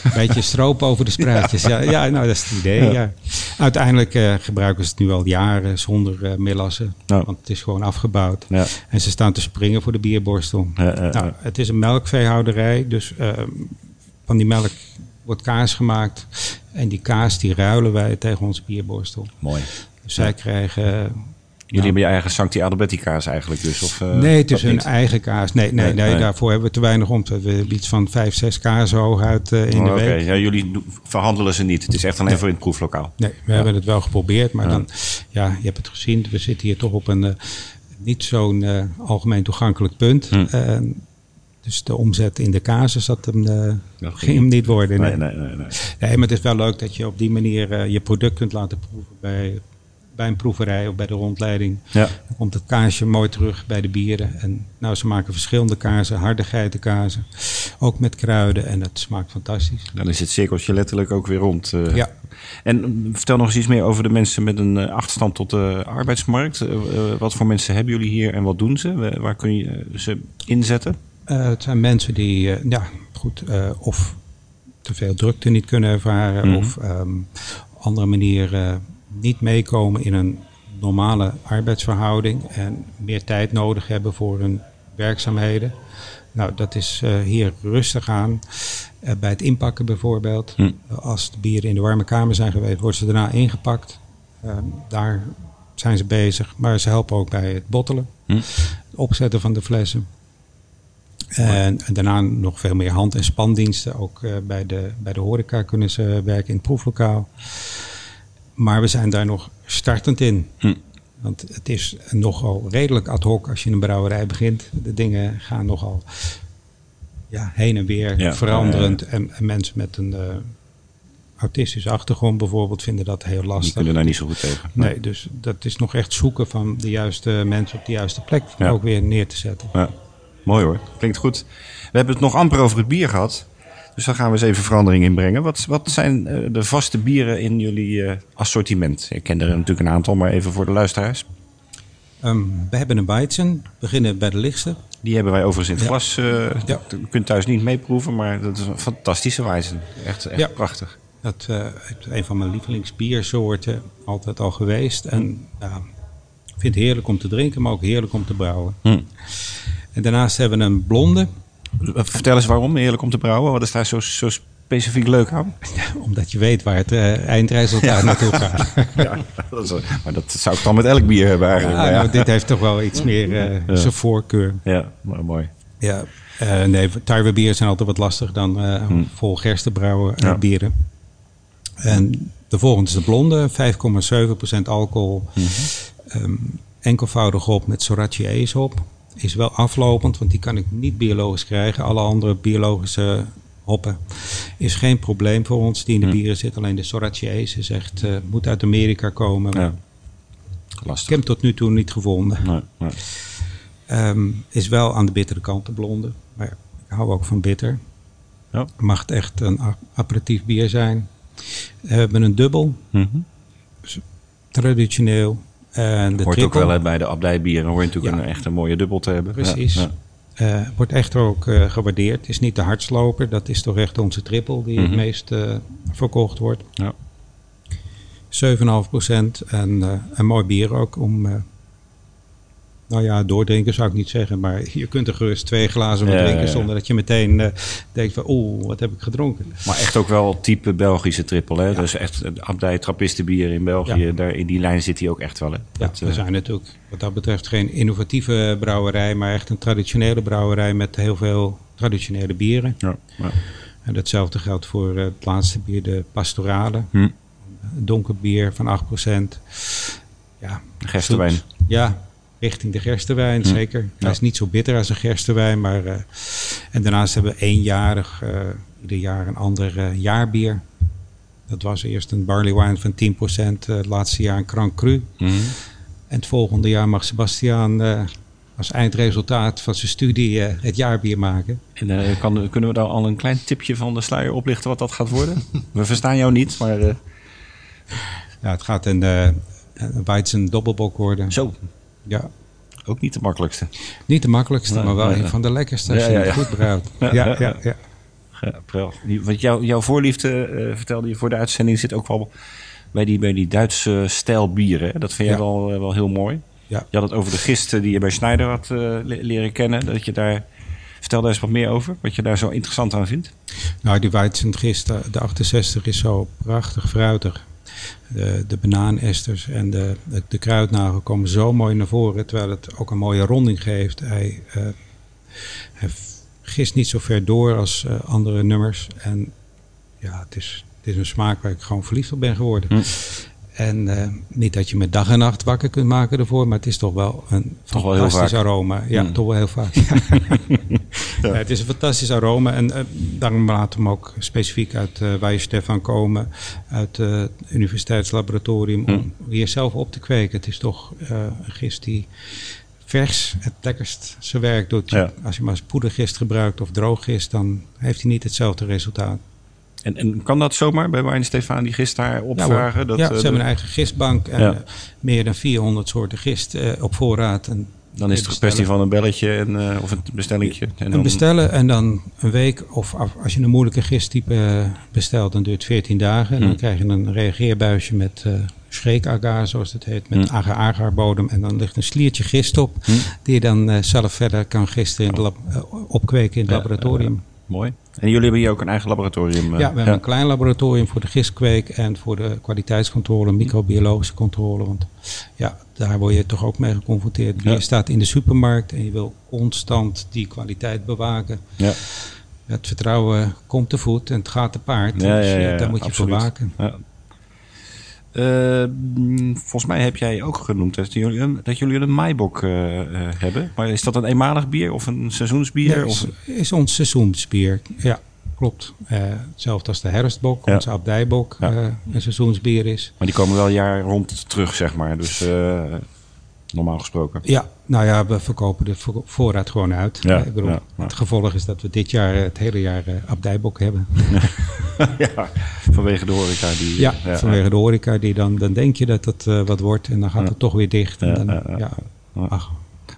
Een *laughs* beetje stroop over de spruitjes. Ja, ja, nou, dat is het idee. Ja. Uiteindelijk eh, gebruiken ze het nu al jaren zonder melassen. Want het is gewoon afgebouwd. En ze staan te springen voor de bierborstel. Nou, het is een melkveehouderij, dus van die melk wordt kaas gemaakt. En die kaas die ruilen wij tegen onze bierborstel. Mooi. Dus zij krijgen... Jullie hebben je eigen Sancti Adalberti kaas eigenlijk dus? Of, eh, nee, het is niet? eigen kaas. Nee, nee, Nee, nee, nee. daarvoor hebben we te weinig om. We hebben iets van vijf, zes kazen hoog uit eh, in Oh, de oké. week. Ja, jullie verhandelen ze niet. Het is echt alleen voor in het proeflokaal. Nee, we hebben het wel geprobeerd, maar dan, ja, je hebt het gezien. We zitten hier toch op een eh, niet zo'n algemeen toegankelijk punt. Hm. Dus de omzet in de casus, dat hem, eh, Dat ging hem niet worden. Nee, Nee. nee, nee. nee. Nee, maar het is wel leuk dat je op die manier je product kunt laten proeven bij, bij een proeverij of bij de rondleiding. Ja. Dan komt het kaasje mooi terug bij de bieren. En nou, ze maken verschillende kazen, harde geitenkazen. Ook met kruiden en het smaakt fantastisch. Dan is het cirkeltje letterlijk ook weer rond. eh. Ja. En mm, vertel nog eens iets meer over de mensen met een eh, achterstand tot de arbeidsmarkt. Eh, wat voor mensen hebben jullie hier en wat doen ze? Wa- Waar kun je ze inzetten? Het zijn mensen die, ja, goed, of te veel drukte niet kunnen ervaren, Mhm. of op andere manier eh, niet meekomen in een normale arbeidsverhouding en meer tijd nodig hebben voor hun werkzaamheden. Nou, dat is eh, hier rustig aan. Eh, bij het inpakken bijvoorbeeld. Hm. Als de bieren in de warme kamer zijn geweest, worden ze daarna ingepakt. Ehm, daar zijn ze bezig. Maar ze helpen ook bij het bottelen. Hm. Het opzetten van de flessen. En, en daarna nog veel meer hand- en spandiensten. Ook eh, bij, de, bij de horeca kunnen ze werken in het proeflokaal. Maar we zijn daar nog startend in. Hm. Want het is nogal redelijk ad hoc als je een brouwerij begint. De dingen gaan nogal ja, heen en weer Ja, veranderend. En, en mensen met een eh, autistische achtergrond bijvoorbeeld vinden dat heel Die lastig. kunnen daar niet zo goed tegen. Nee, dus dat is nog echt zoeken van de juiste mensen op de juiste plek ook weer neer te zetten. Ja. Mooi hoor, klinkt goed. We hebben het nog amper over het bier gehad. Dus daar gaan we eens even verandering in brengen. Wat, wat zijn eh, de vaste bieren in jullie eh, assortiment? Ik ken er natuurlijk een aantal, maar even voor de luisteraars. Ehm, we hebben een Weizen, we beginnen bij de lichtste. Die hebben wij overigens in het Ja. glas. eh, Ja. Je kunt thuis niet meeproeven, maar dat is een fantastische wijze. Echt, echt Ja. prachtig. Dat is een van mijn lievelingsbiersoorten, altijd al geweest. En ik vind het heerlijk om te drinken, maar ook heerlijk om te brouwen. Hm. En daarnaast hebben we een blonde, Vertel eens waarom, heerlijk om te brouwen. Wat is daar zo, zo specifiek leuk aan? omdat je weet waar het eh, eindresultaat naartoe gaat. *laughs* ja, dat is, maar dat zou ik dan met elk bier hebben eigenlijk. Ja, nou, dit heeft toch wel iets meer Ja. zijn voorkeur. ja, maar mooi. Ja, eh, nee, tarwebieren zijn altijd wat lastig dan eh, vol gersten brouwen eh, Ja. bieren. En de volgende is de blonde, 5,7% alcohol. Ehm, enkelvoudig op met Sorachi Ace op. is wel aflopend, want die kan ik niet biologisch krijgen. Alle andere biologische hoppen is geen probleem voor ons die in de Hm. bieren zit. Alleen de Sorachiese is echt, eh, moet uit Amerika komen. Ja. Ik heb hem tot nu toe niet gevonden. Nee, nee. Ehm, is wel aan de bittere kant, de blonde. Maar ik hou ook van bitter. Ja. Mag het echt een aperitief bier zijn. We hebben een dubbel, Mhm. traditioneel. En de Hoort ook wel bij de abdijbieren. Hoor je natuurlijk Ja. een echt een mooie dubbel te hebben. Precies. Ja, ja. eh, wordt echt ook eh, gewaardeerd. Is niet de hardsloper. Dat is toch echt onze triple die Mhm. het meest eh, verkocht wordt. Ja. 7,5 procent. En eh, een mooi bier ook om... eh, nou ja, doordrinken zou ik niet zeggen. Maar *laughs* je kunt er gerust twee glazen van Ja, drinken... zonder dat je meteen eh, denkt van... Oeh, wat heb ik gedronken? Maar echt ook wel type Belgische trippel. Hè? Dus echt een abdij trappistenbier in België. Ja. Daar, in die lijn zit hij ook echt wel. Hè? Ja, Dat, we eh, zijn natuurlijk wat dat betreft geen innovatieve brouwerij... maar echt een traditionele brouwerij met heel veel traditionele bieren. ja, ja. En datzelfde geldt voor eh, het laatste bier, de pastorale. Hm. Donker bier van 8%. Ja, gerstewijn. Ja, richting de gerstewijn, zeker. Hij Ja. is niet zo bitter als een gerstewijn. Maar, eh, en daarnaast hebben we eenjarig, eh ieder jaar een ander eh, jaarbier. Dat was eerst een barley wine van 10%. eh, het laatste jaar een Grand Cru. Mhm. En het volgende jaar mag Sebastiaan als eindresultaat van zijn studie het jaarbier maken. En kan, kunnen we daar al een klein tipje van de sluier oplichten wat dat gaat worden? we verstaan jou niet, maar Ja, het gaat een, eh een Weizen dobbelbok worden. zo. Ja, Ook niet de makkelijkste. niet de makkelijkste, maar wel een van de lekkerste als je het goed brouwt. *laughs* Ja, Ja, ja, ja, Want jouw, jouw voorliefde, eh, vertelde je voor de uitzending, zit ook wel bij die, bij die Duitse stijl bieren. hè? Dat vind jij Ja. wel, eh, wel heel mooi. Ja. Je had het over de gisten die je bij Schneider had eh, le- leren kennen. Dat je daar, vertel daar eens wat meer over. Wat je daar zo interessant aan vindt. Nou, die Weizengist, de, de 68 is zo prachtig fruitig. De, de banaanesters en de, de, de kruidnagel komen zo mooi naar voren, terwijl het ook een mooie ronding geeft. Hij, hij gist niet zo ver door als eh, andere nummers. En ja, het is, het is een smaak waar ik gewoon verliefd op ben geworden. Hm. En eh, niet dat je met dag en nacht wakker kunt maken ervoor, maar het is toch wel een Toch fantastisch aroma. Ja, Hm. toch wel heel vaak. *laughs* Ja, het is een fantastisch aroma en eh, daarom laten we hem ook specifiek uit uh, waar je Stefan komen, uit het universiteitslaboratorium, om hier zelf op te kweken. Het is toch een gist die vers het lekkerst zijn werk doet. Ja. Als je maar poedergist gebruikt of drooggist, dan heeft hij niet hetzelfde resultaat. En, en kan dat zomaar bij Wijn Stefan die gist daar Ja, opvragen? dat, ja, eh, ze de- hebben een eigen gistbank en Ja. eh, meer dan 400 soorten gist eh, op voorraad. En dan is het een kwestie van een belletje en, of een bestellingje. En dan, bestellen en dan een week, of als je een moeilijke gisttype bestelt, dan duurt het 14 dagen. En dan Hmm. krijg je een reageerbuisje met eh schreekagar, zoals het heet, met Hmm. agar-agar bodem. En dan ligt een sliertje gist op, Hmm. die je dan zelf verder kan gisten in het lab- opkweken in het Ja, laboratorium. Mooi. En jullie hebben hier ook een eigen laboratorium? eh, ja, we hebben een klein laboratorium voor de gistkweek en voor de kwaliteitscontrole, microbiologische controle. Want ja, daar word je toch ook mee geconfronteerd. Ja. Je staat in de supermarkt en je wil constant die kwaliteit bewaken. Ja. Het vertrouwen komt te voet en het gaat te paard. Ja, dus ja, eh, ja, daar moet je absoluut. voor waken. Ja. Eh, mm, volgens mij heb jij ook genoemd dat jullie een, dat jullie een Maibok eh, eh, hebben. Maar is dat een eenmalig bier of een seizoensbier? Is, is ons seizoensbier. Ja, klopt. Eh, hetzelfde als de herfstbok, Ja. onze abdijbok, Ja. een seizoensbier is. maar die komen wel jaar rond terug, zeg maar. Dus normaal gesproken. Ja, nou ja, we verkopen de vo- voorraad gewoon uit. Ja, Eh, ik bedoel, ja, ja. Het gevolg is dat we dit jaar eh, het hele jaar eh, abdijbok hebben. *laughs* ja, vanwege de horeca. Die, Ja, vanwege de horeca. Die dan, dan denk je dat het eh, wat wordt en dan gaat het toch weer dicht. En Ja, dan, ja, ach,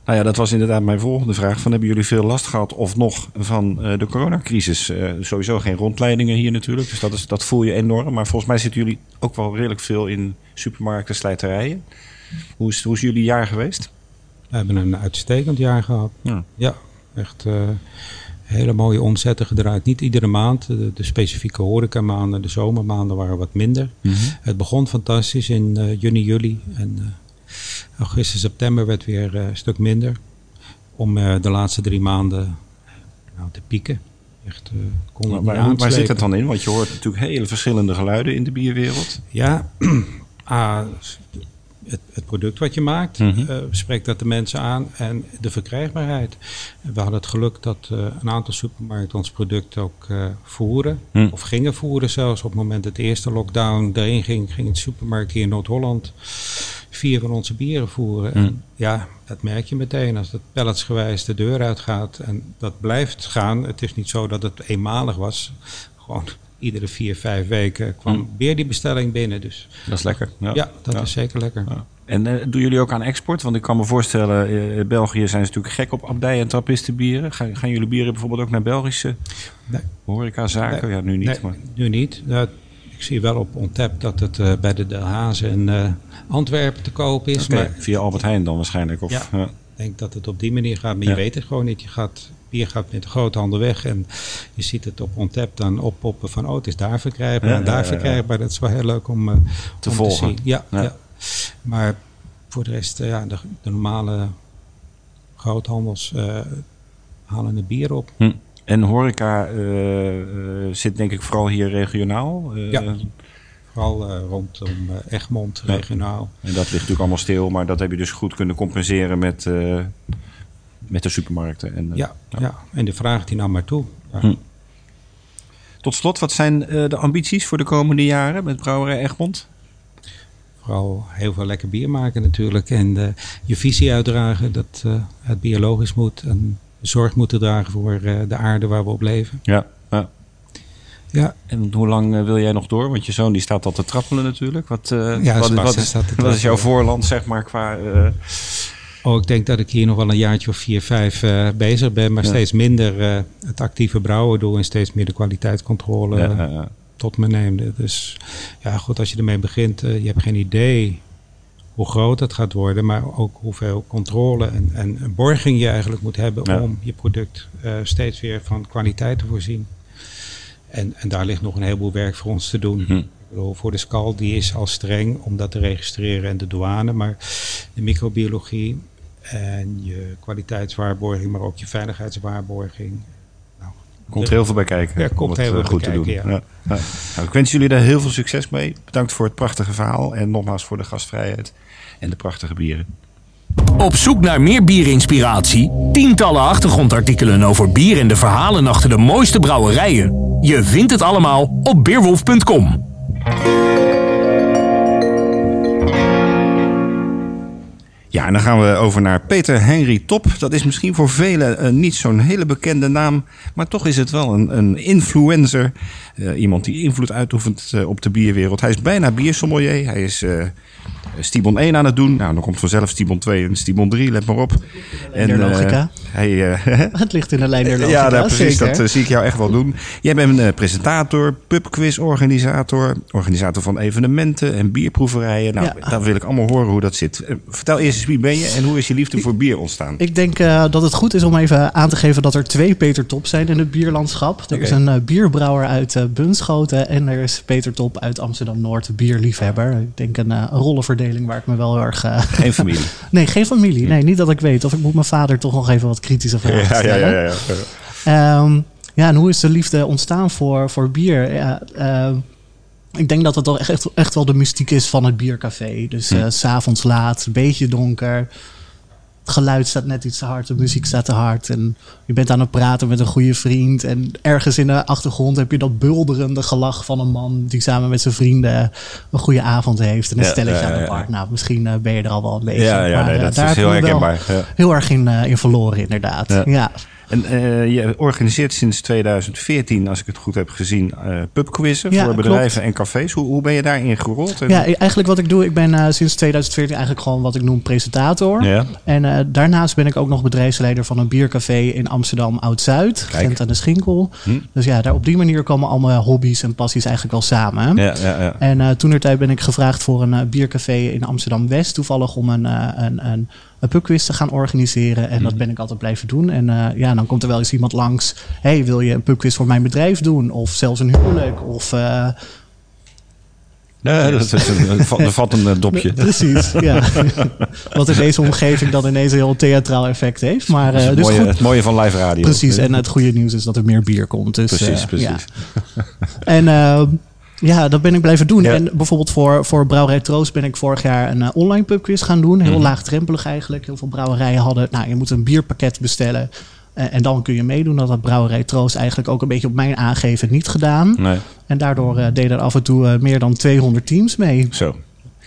Nou ja, dat was inderdaad mijn volgende vraag. Van, hebben jullie veel last gehad of nog van eh, de coronacrisis? Eh, sowieso geen rondleidingen hier natuurlijk, dus dat, is, dat voel je enorm. Maar volgens mij zitten jullie ook wel redelijk veel in supermarkten, slijterijen. Hoe is, hoe is jullie jaar geweest? We hebben een uitstekend jaar gehad. Ja. Ja, echt eh, hele mooie omzetten gedraaid. Niet iedere maand. De, de specifieke horecamaanden, de zomermaanden waren wat minder. Het begon fantastisch in eh, juni, juli. En eh, augustus, september werd weer een stuk minder. Om de laatste drie maanden nou, te pieken. Echt, kon niet waar, waar zit het dan in? Want je hoort natuurlijk hele verschillende geluiden in de bierwereld. Ja, *clears throat* ah, het, het product wat je maakt, Mhm. eh, spreekt dat de mensen aan en de verkrijgbaarheid. We hadden het geluk dat eh, een aantal supermarkten ons product ook eh, voeren. Hm. Of gingen voeren zelfs. Op het moment dat de eerste lockdown erin ging, ging het supermarkt hier in Noord-Holland vier van onze bieren voeren. En ja, dat merk je meteen als het pelletsgewijs de deur uitgaat. En dat blijft gaan. Het is niet zo dat het eenmalig was. Gewoon iedere vier, vijf weken kwam Hm. weer die bestelling binnen. Dus Dat is lekker. ja, dat Ja. is zeker lekker. Ja. En eh, doen jullie ook aan export? Want ik kan me voorstellen, eh, België zijn ze natuurlijk gek op abdij- en trappistenbieren. Gaan, gaan jullie bieren bijvoorbeeld ook naar Belgische Nee. horecazaken? Ja, nu niet. Nee, maar... nu niet. Nou, ik zie wel op Ontep dat het bij de De Hazen in Antwerpen te koop is. Maar via Albert Heijn dan waarschijnlijk. Of, Ja. ik denk dat het op die manier gaat. Maar je weet het gewoon niet. Je gaat, bier gaat met de grote handen weg. En je ziet het op Ontep dan oppoppen van... oh, het is daar verkrijgbaar en daar verkrijgbaar. Dat is wel heel leuk om, eh, Te volgen. te zien. Ja, Ja. Maar voor de rest, eh, ja, de, de normale groothandels eh, halen het bier op. Hm. En horeca zit denk ik vooral hier regionaal. Ja. Vooral rondom Egmond, Ja. regionaal. En dat ligt natuurlijk allemaal stil, maar dat heb je dus goed kunnen compenseren met, met de supermarkten. En, eh, Ja, ja. en de vraag die nam maar toe. Hm. Tot slot, wat zijn eh, de ambities voor de komende jaren met Brouwerij Egmond? Vooral heel veel lekker bier maken natuurlijk. En eh, je visie uitdragen dat het biologisch moet. En zorg moeten dragen voor de aarde waar we op leven. Ja. ja. Ja, En hoe lang wil jij nog door? Want je zoon die staat al te trappelen natuurlijk. Wat, eh, Ja, wat, is, wat is jouw voorland, zeg maar, qua... oh, ik denk dat ik hier nog wel een jaartje of vier, vijf eh, bezig ben. Maar Ja. steeds minder eh, het actieve brouwen doe. En steeds meer de kwaliteitscontrole ja, ja, ja. tot me neemde. Dus ja, goed, als je ermee begint, eh, je hebt geen idee hoe groot het gaat worden, maar ook hoeveel controle en, en borging je eigenlijk moet hebben Ja. om je product steeds weer van kwaliteit te voorzien. En, en daar ligt nog een heleboel werk voor ons te doen. Bedoel, voor de SCAL, die is al streng om dat te registreren en de douane, maar de microbiologie en je kwaliteitswaarborging, maar ook je veiligheidswaarborging. Nou, Komt er heel veel bij kijken. Ja, komt om het heel veel eh, goed bij te doen. kijken, Ja. Ja. Nou, ik wens jullie daar heel veel succes mee. Bedankt voor het prachtige verhaal. En nogmaals voor de gastvrijheid en de prachtige bieren. Op zoek naar meer bierinspiratie? Tientallen achtergrondartikelen over bier en de verhalen achter de mooiste brouwerijen. Je vindt het allemaal op beerwolf.com. Ja, en dan gaan we over naar Peter Henry Top. Dat is misschien voor velen eh, niet zo'n hele bekende naam. Maar toch is het wel een, een influencer. Eh, iemand die invloed uitoefent eh, op de bierwereld. Hij is bijna biersommelier. Hij is Stibon 1 aan het doen. Nou, dan komt vanzelf Stibon 2 en Stibon 3. Let maar op. En, eh, logica. eh, *laughs* Het ligt in de lijn der logica, ja, nou, precies. zeker. Dat eh, zie ik jou echt wel doen. Jij bent een eh, presentator, pubquiz-organisator, organisator van evenementen en bierproeverijen. Nou, Ja. daar wil ik allemaal horen hoe dat zit. Eh, Vertel eerst eens wie ben je en hoe is je liefde voor bier ontstaan? Ik denk eh, dat het goed is om even aan te geven dat er twee Peter Top zijn in het bierlandschap. Er is een eh, bierbrouwer uit eh, Bunschoten en er is Peter Top uit Amsterdam-Noord, bierliefhebber. Ik denk een, eh, waar ik me wel heel erg... eh, *laughs* Geen familie. *laughs* nee, geen familie. Nee, niet dat ik weet. Of ik moet mijn vader toch nog even wat kritische vragen stellen. ja. Ehm, ja, en hoe is de liefde ontstaan voor, voor bier? Ja, ehm, ik denk dat het toch echt, echt wel de mystiek is van het biercafé. Dus s s'avonds laat, een beetje donker. Het geluid staat net iets te hard, de muziek staat te hard. En je bent aan het praten met een goede vriend. En ergens in de achtergrond heb je dat bulderende gelach van een man... die samen met zijn vrienden een goede avond heeft. En een Ja, stelletje ja, aan de bar. ja. Nou, misschien eh, ben je er al wel een beetje. Ja, ja Maar, nee, eh, dat daar is heel herkenbaar. Ja. Heel erg in, eh, in verloren, inderdaad. Ja. En eh, je organiseert sinds 2014, als ik het goed heb gezien, eh pubquizzen Ja, voor klopt. bedrijven en cafés. Hoe, hoe ben je daarin gerold? En- Ja, e- eigenlijk wat ik doe, ik ben eh, sinds 2014 eigenlijk gewoon wat ik noem presentator. Ja. En daarnaast ben ik ook nog bedrijfsleider van een biercafé in Amsterdam Oud-Zuid. Gent aan de Schinkel. Hm. Dus ja, daar, op die manier komen al mijn hobby's en passies eigenlijk wel samen. Ja, ja, ja. En toen tijd ben ik gevraagd voor een biercafé in Amsterdam-West, toevallig om een, een, een, een pubquiz te gaan organiseren. En dat Mhm. ben ik altijd blijven doen. En eh, ja, dan komt er wel eens iemand langs. hey, wil je een pubquiz voor mijn bedrijf doen? Of zelfs een huwelijk? Of... eh, Ja, dat is een, een, va- een *laughs* dopje. Precies, ja. *laughs* Wat in deze omgeving dan ineens een heel theatraal effect heeft. Maar Dat is eh, het, dus mooie, goed. het mooie van live radio. Precies, en het goede nieuws is dat er meer bier komt. Dus, Precies, precies. ja. En eh, Ja, dat ben ik blijven doen. Ja. En bijvoorbeeld voor, voor Brouwerij Troost ben ik vorig jaar een eh, online pubquiz gaan doen. Heel Mhm. laagdrempelig eigenlijk. Heel veel brouwerijen hadden, nou, je moet een bierpakket bestellen. Eh, en dan kun je meedoen. Dat had Brouwerij Troost eigenlijk ook een beetje op mijn aangeven niet gedaan. Nee, En daardoor eh, deden er af en toe meer dan 200 teams mee. zo.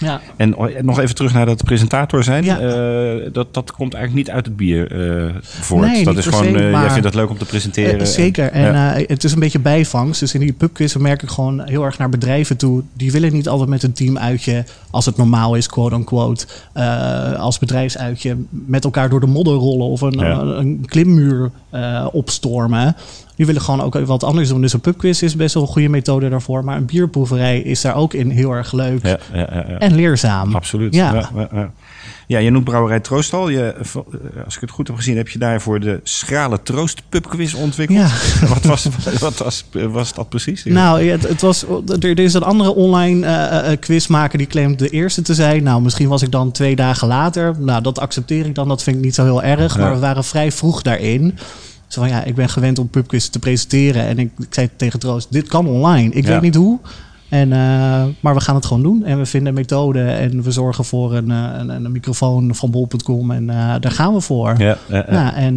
Ja, En nog even terug naar dat presentator zijn. Ja. Eh, dat, dat komt eigenlijk niet uit het bier eh, voort. Nee, dat is gewoon, eh, jij vindt het leuk om te presenteren. Zeker. En ja. het is een beetje bijvangst. Dus in die pubquiz merk ik gewoon heel erg naar bedrijven toe. Die willen niet altijd met een team uitje, als het normaal is, quote unquote, eh, als bedrijfsuitje met elkaar door de modder rollen of een, een, een klimmuur opstormen. Die willen gewoon ook wat anders doen. Dus een pubquiz is best wel een goede methode daarvoor. Maar een bierproeverij is daar ook in heel erg leuk ja, ja, ja, en leerzaam. Absoluut. Ja. Ja. Ja, ja. Ja, je noemt Brouwerij Troostal. Je, eh, als ik het goed heb gezien, heb je daarvoor de Schrale Troost pubquiz ontwikkeld. *laughs* Wat, was, wat was, was dat precies? Nou, het, het was, er, er is een andere online eh, eh, quizmaker die claimt de eerste te zijn. Nou, misschien was ik dan twee dagen later. Nou, dat accepteer ik dan. Dat vind ik niet zo heel erg. Maar we waren vrij vroeg daarin. Zo van, ja, ik ben gewend om pubquiz te presenteren. En ik, ik zei tegen Troost, dit kan online. Ik Ja. weet niet hoe. En, eh, maar we gaan het gewoon doen. En we vinden een methode. En we zorgen voor een, eh, een, een microfoon van bol.com. En eh, daar gaan we voor. Ja, ja, ja. Ja, en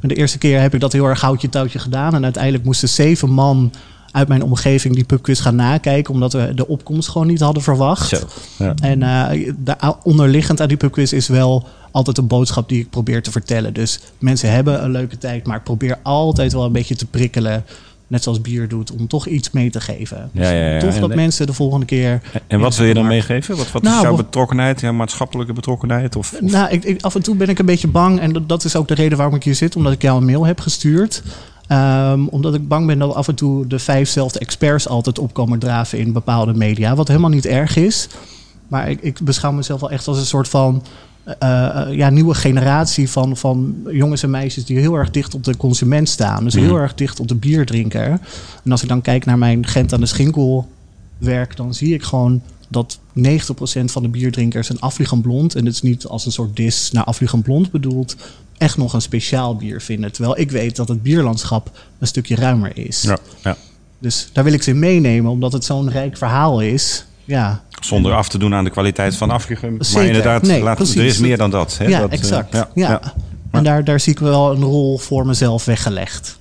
de eerste keer heb ik dat heel erg houtje touwtje gedaan. En uiteindelijk moesten zeven man uit mijn omgeving die pubquiz gaan nakijken. Omdat we de opkomst gewoon niet hadden verwacht. Zo. Ja. En eh, daar onderliggend aan die pubquiz is wel altijd een boodschap die ik probeer te vertellen. Dus mensen hebben een leuke tijd, maar ik probeer altijd wel een beetje te prikkelen. Net zoals bier doet, om toch iets mee te geven. Ja, ja, ja. Toch En- dat mensen de volgende keer. En wat wil je dan meegeven? Wat, wat Nou, is jouw bev- betrokkenheid? Ja, maatschappelijke betrokkenheid? Of, of- Nou, ik, ik- af en toe ben ik een beetje bang. En dat, dat is ook de reden waarom ik hier zit. Omdat ik jou een mail heb gestuurd. Ehm, omdat ik bang ben dat af en toe de vijfzelfde experts altijd opkomen draven in bepaalde media. Wat helemaal niet erg is. Maar ik, ik beschouw mezelf wel echt als een soort van eh, eh, ja, nieuwe generatie van, van jongens en meisjes die heel erg dicht op de consument staan. Dus heel Mhm. erg dicht op de bierdrinker. En als ik dan kijk naar mijn Gent aan de Schinkel werk, dan zie ik gewoon dat 90% van de bierdrinkers een Afligend Blond, en het is niet als een soort dis naar Afligend Blond bedoeld, echt nog een speciaal bier vinden. Terwijl ik weet dat het bierlandschap een stukje ruimer is. ja, ja. Dus daar wil ik ze in meenemen, omdat het zo'n rijk verhaal is. Ja, Zonder af te doen aan de kwaliteit van Afligem. Maar Zeker. inderdaad, Nee, laat, er is meer dan dat. Hè? ja Dat, eh, exact. ja, ja, ja. En daar, daar zie ik wel een rol voor mezelf weggelegd.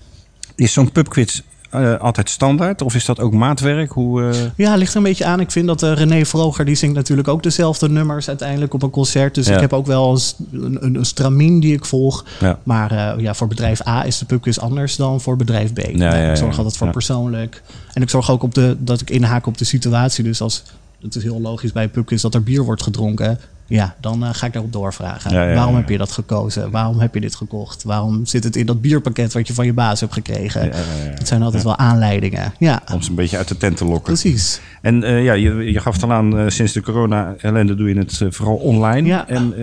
Is zo'n pubquiz eh, altijd standaard? Of is dat ook maatwerk? Hoe, eh, Ja, ligt er een beetje aan. Ik vind dat eh, René Vroger, die zingt natuurlijk ook dezelfde nummers uiteindelijk op een concert. Dus Ja. ik heb ook wel een, een, een, stramien die ik volg. ja. Maar ja, voor bedrijf A is de pubquiz anders dan voor bedrijf B. ik zorg altijd voor persoonlijk. En ik zorg ook op de, dat ik inhaak op de situatie. Dus als het is heel logisch bij pubquiz dat er bier wordt gedronken. Ja, dan eh, ga ik daarop doorvragen. Ja, ja, ja, Waarom heb je dat gekozen? Waarom heb je dit gekocht? Waarom zit het in dat bierpakket wat je van je baas hebt gekregen? Het zijn altijd wel aanleidingen. Ja, Om ze een beetje uit de tent te lokken. precies. En eh, ja, je, je gaf het al aan, eh, sinds de corona-ellende doe je het vooral online. Ja. En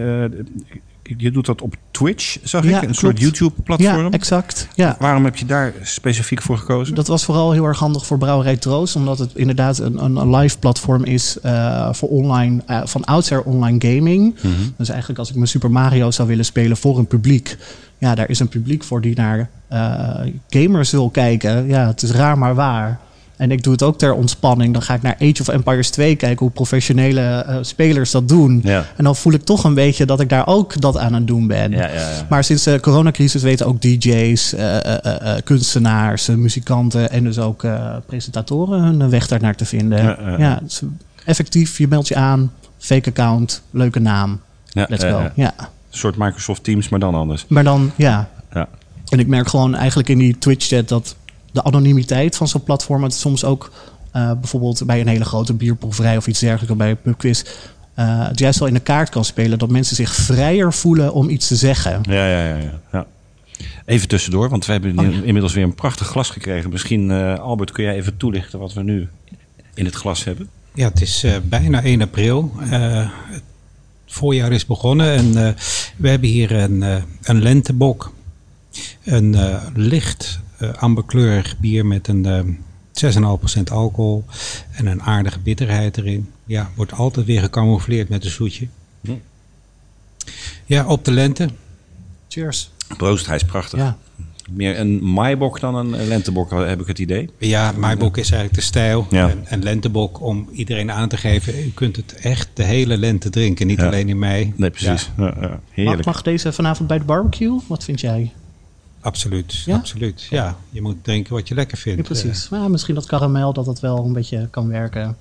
je doet dat op Twitch, zag Ja, ik. Een soort. YouTube-platform. Ja, exact. Ja. Waarom heb je daar specifiek voor gekozen? Dat was vooral heel erg handig voor Brouwerij Troost, omdat het inderdaad een, een, een live platform is eh, voor online, eh, van oudsher online gaming. Mhm. Dus eigenlijk als ik mijn Super Mario zou willen spelen voor een publiek, ja, daar is een publiek voor die naar eh, gamers wil kijken. Ja, het is raar maar waar. En ik doe het ook ter ontspanning. Dan ga ik naar Age of Empires 2 kijken hoe professionele eh, spelers dat doen. Ja. En dan voel ik toch een beetje dat ik daar ook dat aan het doen ben. Ja, ja, ja. Maar sinds de coronacrisis weten ook DJ's, eh, eh, kunstenaars, muzikanten en dus ook presentatoren hun weg daar naar te vinden. Ja, dus effectief, je meldt je aan, fake account, leuke naam, let's go. ja. Een soort Microsoft Teams, maar dan anders. Maar dan, ja. Ja. En ik merk gewoon eigenlijk in die Twitch-chat dat de anonimiteit van zo'n platform het soms ook eh, bijvoorbeeld bij een hele grote bierproeverij of iets dergelijks, of bij een pubquiz, eh, het juist wel in de kaart kan spelen dat mensen zich vrijer voelen om iets te zeggen. Ja, ja, ja, ja. ja. Even tussendoor, want we hebben Oh, ja. inmiddels weer een prachtig glas gekregen. Misschien, eh, Albert, kun jij even toelichten wat we nu in het glas hebben? Ja, het is eh, bijna 1 april. Eh, het voorjaar is begonnen en eh, we hebben hier een, eh, een lentebok. Een eh, licht amberkleurig bier met een eh 6,5% alcohol en een aardige bitterheid erin. Ja, wordt altijd weer gecamoufleerd met een zoetje. Hm. Ja, op de lente. Cheers. Proost, hij is prachtig. Ja. Meer een maaibok dan een lentebok, heb ik het idee. Ja, maaibok is eigenlijk de stijl. Ja. En, en lentebok om iedereen aan te geven. U kunt het echt de hele lente drinken, niet Ja. alleen in mei. Nee, precies. Ja. Ja, Mag, heerlijk. mag deze vanavond bij de barbecue? Wat vind jij? Absoluut, Ja? absoluut. Ja, je moet drinken wat je lekker Ja, vindt. precies. Maar misschien dat karamel, dat dat wel een beetje kan werken.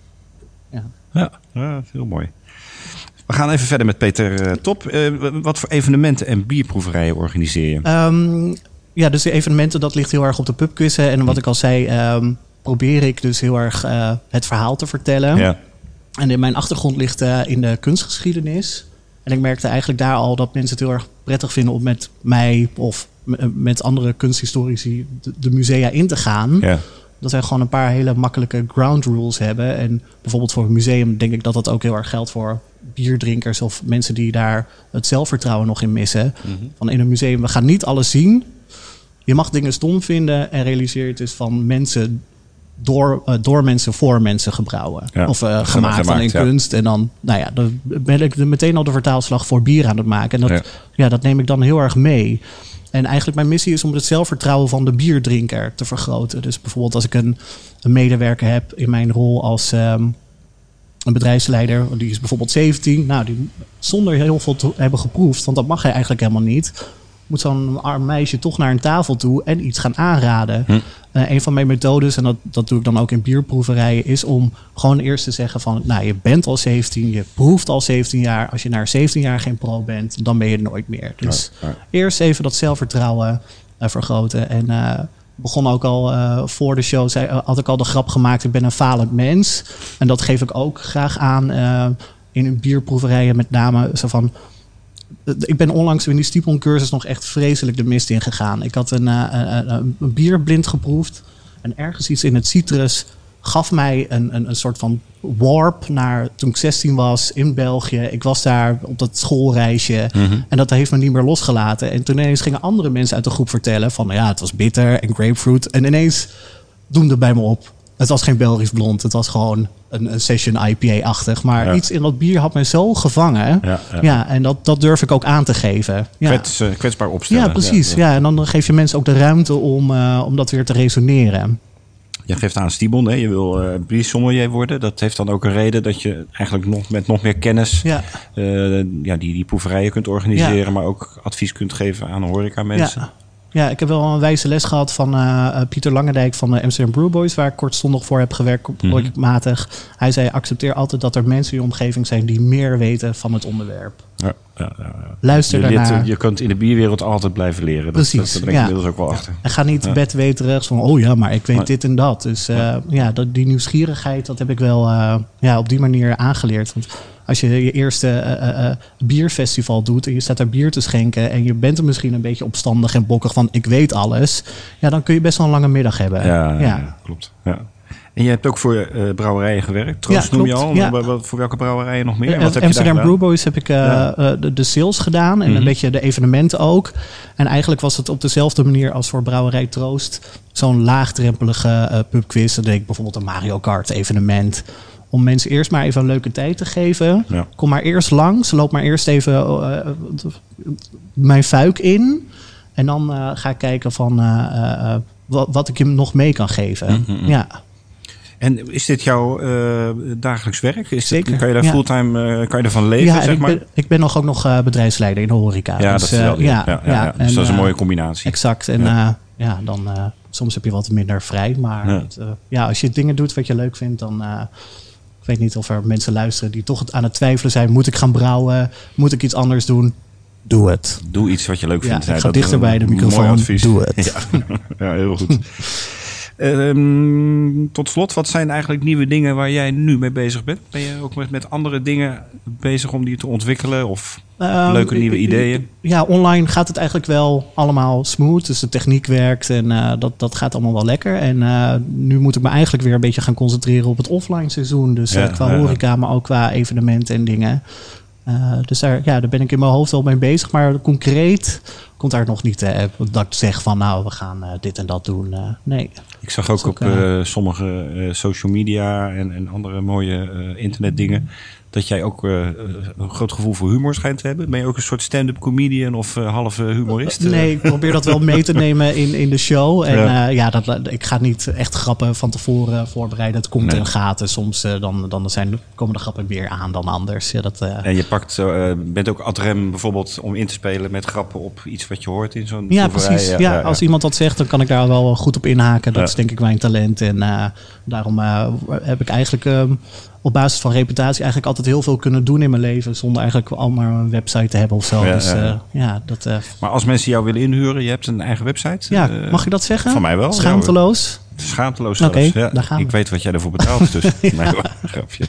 Ja. Ja, ja, heel mooi. We gaan even verder met Peter eh, Top. Eh, wat voor evenementen en bierproeverijen organiseer je? Ehm, ja, dus de evenementen, dat ligt heel erg op de pubquizzen. En wat ik al zei, ehm, probeer ik dus heel erg eh, het verhaal te vertellen. ja. En in mijn achtergrond ligt eh, in de kunstgeschiedenis. En ik merkte eigenlijk daar al dat mensen het heel erg prettig vinden om met mij of met andere kunsthistorici de, de musea in te gaan. ja. Dat wij gewoon een paar hele makkelijke ground rules hebben. En bijvoorbeeld voor een museum denk ik dat dat ook heel erg geldt voor bierdrinkers of mensen die daar het zelfvertrouwen nog in missen. Van in een museum, we gaan niet alles zien. Je mag dingen stom vinden en realiseer het is van mensen door, eh, door mensen voor mensen gebrouwen. Ja, Of eh, gemaakt, dan in ja. kunst. En dan, nou ja, dan ben ik meteen al de vertaalslag voor bier aan het maken. En dat, Ja. ja. dat neem ik dan heel erg mee. En eigenlijk mijn missie is om het zelfvertrouwen van de bierdrinker te vergroten. Dus bijvoorbeeld als ik een, een medewerker heb in mijn rol als ehm, een bedrijfsleider, die is bijvoorbeeld 17, nou, die zonder heel veel te hebben geproefd, want dat mag hij eigenlijk helemaal niet, moet zo'n arm meisje toch naar een tafel toe en iets gaan aanraden. Eh, een van mijn methodes, en dat, dat doe ik dan ook in bierproeverijen, is om gewoon eerst te zeggen van, nou, je bent al 17, je proeft al 17 jaar. Als je na 17 jaar geen pro bent, dan ben je nooit meer. Dus Ja, ja. eerst even dat zelfvertrouwen eh, vergroten. En eh begon ook al voor de show, zei, had ik al de grap gemaakt, ik ben een falend mens. En dat geef ik ook graag aan in een bierproeverijen met name. Zo van, ik ben onlangs in die Stiepon-cursus nog echt vreselijk de mist in gegaan. Ik had een, eh, een, bier blind geproefd. En ergens iets in het citrus gaf mij een, een, een soort van warp naar toen ik 16 was in België. Ik was daar op dat schoolreisje. En dat heeft me niet meer losgelaten. En toen ineens gingen andere mensen uit de groep vertellen van... ja, het was bitter en grapefruit. En ineens doemde bij me op. Het was geen Belgisch blond. Het was gewoon een, een session IPA-achtig. Maar Ja. iets in dat bier had me zo gevangen. Ja, Ja, ja. en dat, dat durf ik ook aan te geven. Ja. Kwets, eh, kwetsbaar opstellen. Ja, precies. Ja, en dan geef je mensen ook de ruimte om, eh, om dat weer te resoneren. Je geeft aan Stibon, hè? je wil eh biersommelier worden. Dat heeft dan ook een reden dat je eigenlijk nog met nog meer kennis Ja. ja, die, die proeverijen kunt organiseren, maar ook advies kunt geven aan horeca mensen. Ja. ik heb wel een wijze les gehad van eh, eh, Pieter Langendijk van de Amsterdam Brew Boys, waar ik kortstondig voor heb gewerkt, Mhm. projectmatig. Hij zei: accepteer altijd dat er mensen in je omgeving zijn die meer weten van het onderwerp. Ja, ja, ja. Luister je, daarnaar. eh, je kunt in de bierwereld altijd blijven leren. Dat, Precies, Dat, ik inmiddels ook wel achter. En ga niet bedweterig van, oh ja, maar ik weet dit en dat. Dus ja, dat, die nieuwsgierigheid, dat heb ik wel ja, op die manier aangeleerd. Want als je je eerste eh, eh, eh, bierfestival doet en je staat daar bier te schenken... en je bent er misschien een beetje opstandig en bokkig van, ik weet alles... ja, dan kun je best wel een lange middag hebben. Ja, ja. klopt. Ja. En je hebt ook voor brouwerijen gewerkt. Troost Ja, noem je al. Ja. Voor welke brouwerijen nog meer? Wat heb Amsterdam gedaan? Brew Boys heb ik Ja. de, de sales gedaan en Mhm. een beetje de evenementen ook. En eigenlijk was het op dezelfde manier als voor Brouwerij Troost. Zo'n laagdrempelige pubquiz. Dan deed ik bijvoorbeeld een Mario Kart evenement. Om mensen eerst maar even een leuke tijd te geven. Ja. Kom maar eerst langs. Loop maar eerst even eh, mijn fuik in. En dan eh, ga ik kijken van eh, eh, eh, wat, wat ik je nog mee kan geven. Mhm, Ja. En is dit jouw eh, dagelijks werk? Is Zeker, Dit, kan je daar ja. fulltime uh, kan je ervan leven, Ja, zeg ik, maar? ben, ik ben nog ook nog eh, bedrijfsleider in de horeca. ja, Dus, dat eh, vertelde je. ja, ja, ja, ja. Dus en, dat is een eh, mooie combinatie. Exact. En Ja. dan eh, soms heb je wat minder vrij. Maar het, eh, ja, als je dingen doet wat je leuk vindt, dan. Ik weet niet of er mensen luisteren die toch aan het twijfelen zijn. Moet ik gaan brouwen? Moet ik iets anders doen? Doe het. Doe iets wat je leuk Ja, vindt. ik ga dichter bij de microfoon. Doe het. *laughs* Ja, ja heel goed. Ehm, tot slot, wat zijn eigenlijk nieuwe dingen waar jij nu mee bezig bent? Ben je ook met, met andere dingen bezig om die te ontwikkelen? Of Ehm, leuke nieuwe ideeën? Ja, online gaat het eigenlijk wel allemaal smooth. Dus de techniek werkt en eh, dat, dat gaat allemaal wel lekker. En eh, nu moet ik me eigenlijk weer een beetje gaan concentreren op het offline seizoen. Dus eh, Ja, qua ja, ja. horeca, maar ook qua evenementen en dingen. Eh, dus daar, ja, daar ben ik in mijn hoofd wel mee bezig. Maar concreet komt daar nog niet eh, dat ik zeg van nou, we gaan eh, dit en dat doen. Eh, nee. Ik zag ook ook, op sommige social media en, en andere mooie internetdingen dat jij ook eh, een groot gevoel voor humor schijnt te hebben. Ben je ook een soort stand-up comedian of uh, halve humorist? Nee, ik probeer dat wel mee te nemen in, in de show. En Ja. ja, ja dat, ik ga niet echt grappen van tevoren voorbereiden. Het komt Nee. en gaat. En soms eh, dan, dan zijn, komen de grappen meer aan dan anders. Ja, dat, eh, En je pakt, eh, bent ook ad rem bijvoorbeeld om in te spelen met grappen op iets wat je hoort in zo'n Ja, proeverij. precies. Ja, als iemand dat zegt, dan kan ik daar wel goed op inhaken. Dat Ja. is denk ik mijn talent. En eh, daarom eh, heb ik eigenlijk ehm, op basis van reputatie eigenlijk altijd heel veel kunnen doen in mijn leven. Zonder eigenlijk al maar een website te hebben of zo. Ja, dus ja, eh, ja. dat, eh, Maar als mensen jou willen inhuren, je hebt een eigen website. ja eh, mag je dat zeggen? van mij wel, Schaamteloos. Schaamteloos Oké, ja. daar gaan we. Ik weet wat jij ervoor betaalt, dus *laughs* *laughs* nee, grapje.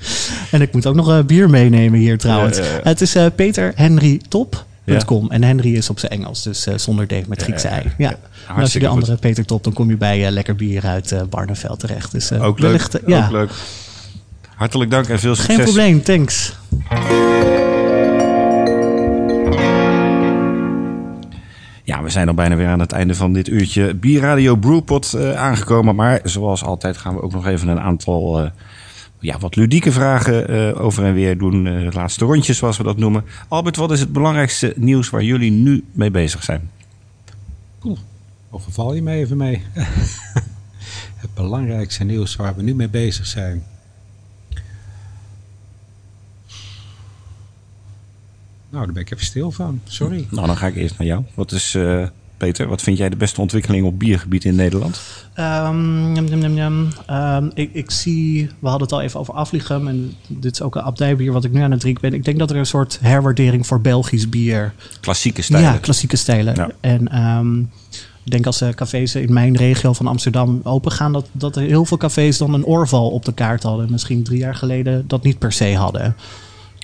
En ik moet ook nog bier meenemen hier trouwens. Het is eh peterhenrytop.com. En Henry is op zijn Engels, dus zonder D met Griekse ei. ja. Ja. Ja, En als je de goed. andere Peter Top, dan kom je bij Lekker Bier uit eh Barneveld terecht. Dus, Ook leuk. wellicht. Ook leuk. Hartelijk dank en veel succes. Geen probleem, thanks. Ja, we zijn al bijna weer aan het einde van dit uurtje Bierradio Brewpot eh, aangekomen. Maar zoals altijd gaan we ook nog even een aantal eh, ja, wat ludieke vragen eh, over en weer doen. Eh, laatste rondjes, zoals we dat noemen. Albert, wat is het belangrijkste nieuws waar jullie nu mee bezig zijn? Overval je me even mee? *laughs* het belangrijkste nieuws waar we nu mee bezig zijn. Nou, daar ben ik even stil van. Sorry. Nou, dan ga ik eerst naar jou. Wat is, eh, Peter, wat vind jij de beste ontwikkeling op biergebied in Nederland? Ehm, jam, jam, jam, jam. Ehm, ik, ik zie, we hadden het al even over Aflichem. En dit is ook een abdijbier wat ik nu aan het drinken ben. Ik denk dat er een soort herwaardering voor Belgisch bier Klassieke stijlen. Ja, klassieke stijlen. Ja. En ehm, ik denk als de cafés in mijn regio van Amsterdam open gaan, dat, dat er heel veel cafés dan een oorval op de kaart hadden. Misschien drie jaar geleden dat niet per se hadden.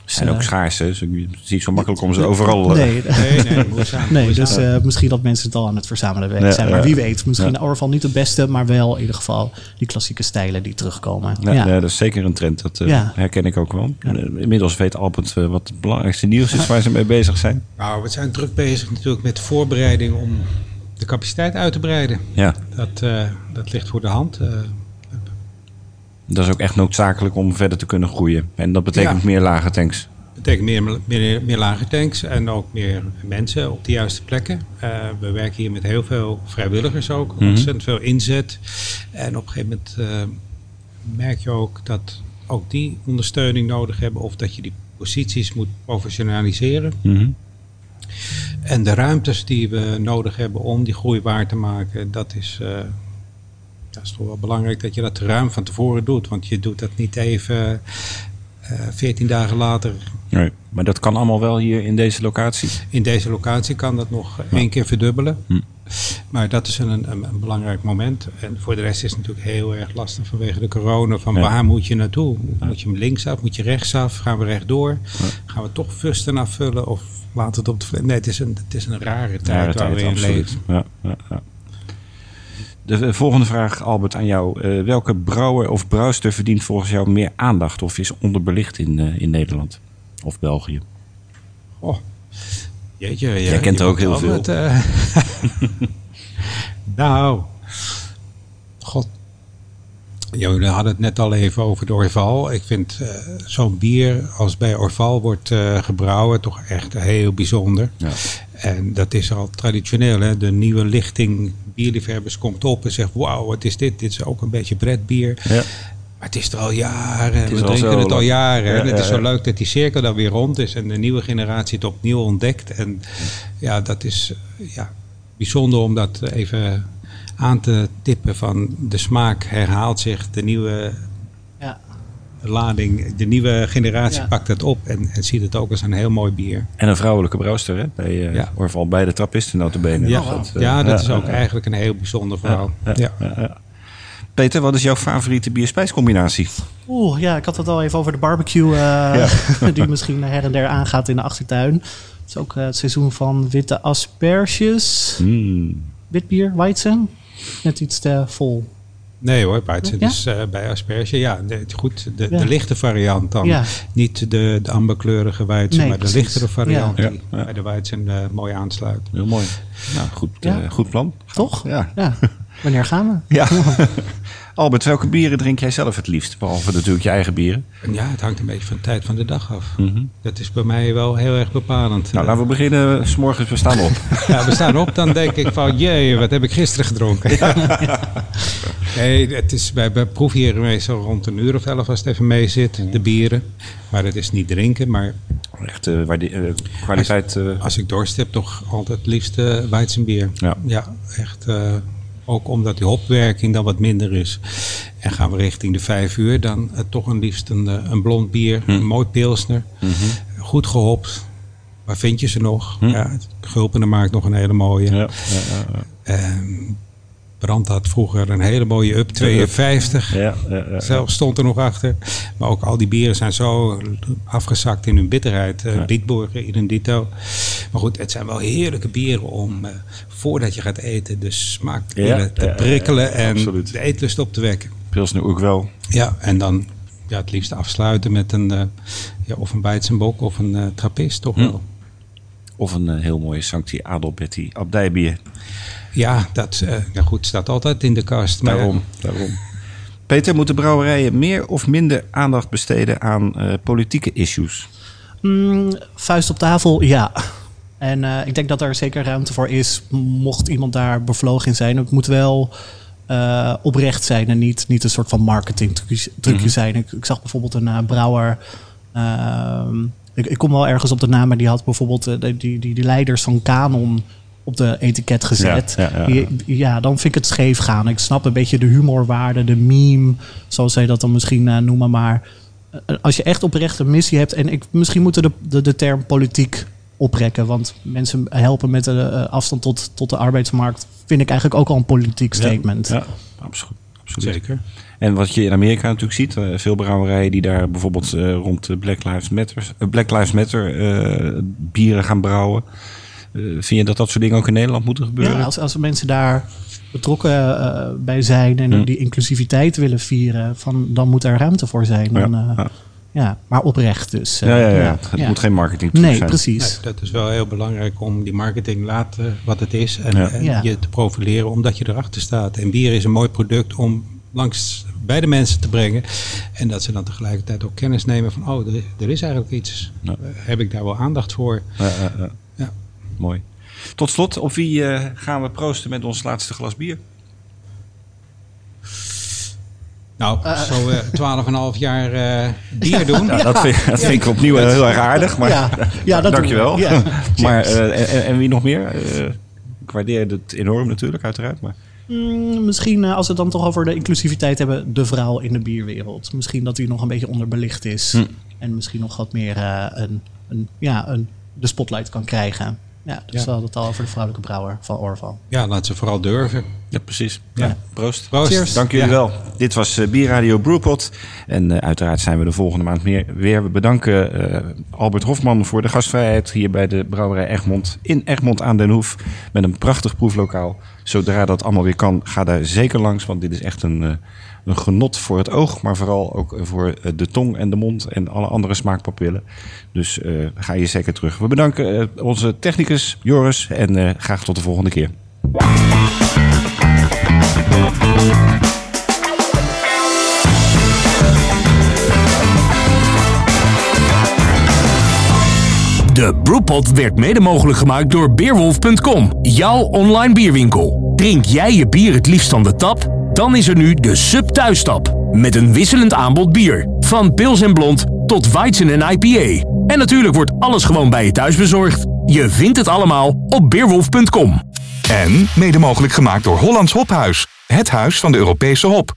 Ze zijn ook Eh, schaars, hè? Dus het is niet zo makkelijk om ze overal... eh, *laughs* Nee, Nee, nee, nee dus eh, misschien dat mensen het al aan het verzamelen Ja, zijn. Maar ja. wie weet, misschien Ja. de oorval niet het beste, maar wel in ieder geval die klassieke stijlen die terugkomen. Ja, dat is zeker een trend. Dat eh, Ja. herken ik ook wel. Inmiddels weet Albert wat het belangrijkste nieuws is waar ze mee bezig zijn. Nou, we zijn druk bezig natuurlijk met de voorbereiding om de capaciteit uit te breiden. Ja, Dat, eh, dat ligt voor de hand. Dat is ook echt noodzakelijk om verder te kunnen groeien. En dat betekent Ja. meer lage tanks. betekent meer, meer, meer lage tanks en ook meer mensen op de juiste plekken. Eh, we werken hier met heel veel vrijwilligers ook, Mhm. ontzettend veel inzet. En op een gegeven moment eh, merk je ook dat ook die ondersteuning nodig hebben of dat je die posities moet professionaliseren. Mhm. En de ruimtes die we nodig hebben om die groei waar te maken, dat is, eh, dat is toch wel belangrijk dat je dat ruim van tevoren doet. Want je doet dat niet even eh, veertien dagen later. Nee, maar dat kan allemaal wel hier in deze locatie. In deze locatie kan dat nog één keer verdubbelen. Hm. Maar dat is een, een, een belangrijk moment. En voor de rest is het natuurlijk heel erg lastig vanwege de corona. Van Ja. waar moet je naartoe? Moet je hem linksaf? Moet je rechtsaf? Gaan we rechtdoor? Gaan we toch fusten afvullen? Of laat het op de... Nee, het is een, het is een rare tijd Rare waar we in absoluut. leven. Ja, ja, ja. De eh, volgende vraag, Albert, aan jou. Eh, welke brouwer of brouwster verdient volgens jou meer aandacht of is onderbelicht in, eh, in Nederland of België? Oh, jeetje. Ja, Jij kent je er ook heel veel. *laughs* nou. Jullie hadden het net al even over de Orval. Ik vind eh, zo'n bier als bij Orval wordt eh, gebrouwen toch echt heel bijzonder. Ja. En dat is al traditioneel. Hè? De nieuwe lichting bierliefhebbers komt op en zegt... wauw, wat is dit? Dit is ook een beetje bretbier. Ja. Maar het is er al jaren. We drinken het al jaren. Ja, en het is zo leuk dat die cirkel dan weer rond is. En de nieuwe generatie het opnieuw ontdekt. En ja, dat is ja, bijzonder om dat even aan te tippen. Van de smaak herhaalt zich. De nieuwe Ja. lading, de nieuwe generatie Ja. pakt het op. En, en ziet het ook als een heel mooi bier. En een vrouwelijke brouwster, hè? Bij uh, Ja. Orval, bij de trappisten notabene. Ja, Dus dat, eh, ja, dat is ook ja, eigenlijk een heel bijzonder verhaal. ja, Ja. ja, ja. Peter, wat is jouw favoriete bierspijscombinatie? Oeh, ja, ik had het al even over de barbecue eh, *laughs* die misschien her en der aangaat in de achtertuin. Het is ook het seizoen van witte asperges. Hmm. Wit bier, Weizen. Net iets te vol. Nee hoor, Weizen Ja? is eh, bij asperge. Ja, nee, goed. De, Ja. de lichte variant dan. Ja. Niet de, de amberkleurige Nee, maar de lichtere variant Ja. die Ja. bij de Weizen eh, mooi aansluit. Heel mooi. Nou, goed, Ja. eh, goed plan. Toch? Ja. Ja. *laughs* Wanneer gaan we? Ja. *laughs* Albert, welke bieren drink jij zelf het liefst? Behalve natuurlijk je eigen bieren. Ja, het hangt een beetje van de tijd van de dag af. Dat is bij mij wel heel erg bepalend. Nou, laten we beginnen. S morgens, we staan op. *laughs* Ja, we staan op, dan denk ik van, jee, wat heb ik gisteren gedronken? *laughs* Nee, het is bij, bij proefheren meestal rond een uur of elf als het even mee zit, de bieren. Maar het is niet drinken, maar Echt eh, kwaliteit. eh, als ik dorst heb, toch altijd het liefst uh, Weizenbier. Ja. echt. eh, ook omdat die hopwerking dan wat minder is. En gaan we richting de vijf uur, dan eh, toch een liefst een, eh, een blond bier, een mooi pilsner. Goed gehopt. Waar vind je ze nog? Ja, het Gulpener maakt nog een hele mooie. ja, ja, ja, ja. Ehm, Brand had vroeger een hele mooie Up 52. Ja, ja, ja. Zelf stond er nog achter. Maar ook al die bieren zijn zo afgezakt in hun bitterheid. Uh, Ja. Rietborgen, idem dito. Maar goed, het zijn wel heerlijke bieren om eh, voordat je gaat eten de smaak te prikkelen en absoluut. de eetlust op te wekken. Pilsner ook wel. Ja, en dan ja, het liefst afsluiten met een, eh, ja, of een Weizenbok of een eh trappist toch Hm. Of een eh, heel mooie Sancti Adelberti abdijbier. Ja, dat eh, ja, goed, staat altijd in de kast. Maar Daarom, daarom. Peter, moeten brouwerijen meer of minder aandacht besteden aan eh, politieke issues? Mm, vuist op tafel, ja. En eh, ik denk dat er zeker ruimte voor is, mocht iemand daar bevlogen in zijn. Het moet wel eh, oprecht zijn en niet, niet een soort van marketing trucje trucje zijn. Ik, ik zag bijvoorbeeld een brouwer. Ik, ik kom wel ergens op de naam, maar die had bijvoorbeeld eh, die, die, die, die leiders van Canon op de etiket gezet. Ja, ja, ja. Die- ja, dan vind ik het scheef gaan. Ik snap een beetje de humorwaarde, de meme, zoals zij dat dan misschien eh, noemen. Maar eh, als je echt oprecht een missie hebt, en ik, misschien moeten de, de, de term politiek oprekken, want mensen helpen met de afstand tot, tot de arbeidsmarkt, vind ik eigenlijk ook al een politiek statement. Ja, absoluut. Absoluut. Zeker. En wat je in Amerika natuurlijk ziet, eh, veel brouwerijen die daar bijvoorbeeld eh, rond de Black Lives Matter, eh, Black Lives Matter eh, bieren gaan brouwen. Eh, vind je dat dat soort dingen ook in Nederland moeten gebeuren? Ja, als, als mensen daar betrokken eh, bij zijn en Hm. die inclusiviteit willen vieren, van, dan moet er ruimte voor zijn. Eh, ja. Ja, maar oprecht dus. eh, ja, ja, ja. Het ja. moet geen marketing Nee, zijn. precies. Nee, dat is wel heel belangrijk om die marketing laten wat het is en, Ja. en Ja. je te profileren omdat je erachter staat. En bier is een mooi product om langs bij de mensen te brengen. En dat ze dan tegelijkertijd ook kennis nemen van, oh, er, is- er is eigenlijk iets. Ja. Eh, Heb ik daar wel aandacht voor? Ja, ja, ja. Ja. Mooi. Tot slot, op wie eh, gaan we proosten met ons laatste glas bier? Nou, zo eh 12,5 jaar eh bier doen. Ja, dat vind, dat vind ik opnieuw eh, heel erg aardig. Maar, Ja, ja, dat dankjewel. we. Ja. *laughs* maar, eh, en, en wie nog meer? Eh, ik waardeer het enorm natuurlijk, uiteraard. Maar Mm, misschien eh, als we het dan toch over de inclusiviteit hebben, de vrouw in de bierwereld. Misschien dat die nog een beetje onderbelicht is. Hm. En misschien nog wat meer eh, een, een, ja, een, de spotlight kan krijgen. Ja, dus Ja. we hadden het al over de vrouwelijke brouwer van Orval. Ja, laat ze vooral durven. ja, precies. Ja. Ja. Proost. Proost. Cheers. Dank jullie Ja. wel. Dit was eh, Bierradio Brewpot. En eh, uiteraard zijn we de volgende maand meer, weer. We bedanken eh, Albert Hofman voor de gastvrijheid hier bij de brouwerij Egmond. In Egmond aan den Hoef. Met een prachtig proeflokaal. Zodra dat allemaal weer kan, ga daar zeker langs. Want dit is echt een, eh, een genot voor het oog. Maar vooral ook voor eh, de tong en de mond en alle andere smaakpapillen. Dus eh, ga je zeker terug. We bedanken eh, onze technicus Joris. En graag tot de volgende keer. De Brewpot werd mede mogelijk gemaakt door Beerwolf.com, jouw online bierwinkel. Drink jij je bier het liefst van de tap? Dan is er nu de Sub Thuistap. Met een wisselend aanbod bier. Van pils en blond tot Weizen en IPA. En natuurlijk wordt alles gewoon bij je thuis bezorgd. Je vindt het allemaal op Beerwolf.com. En mede mogelijk gemaakt door Hollands Hophuis. Het huis van de Europese hop.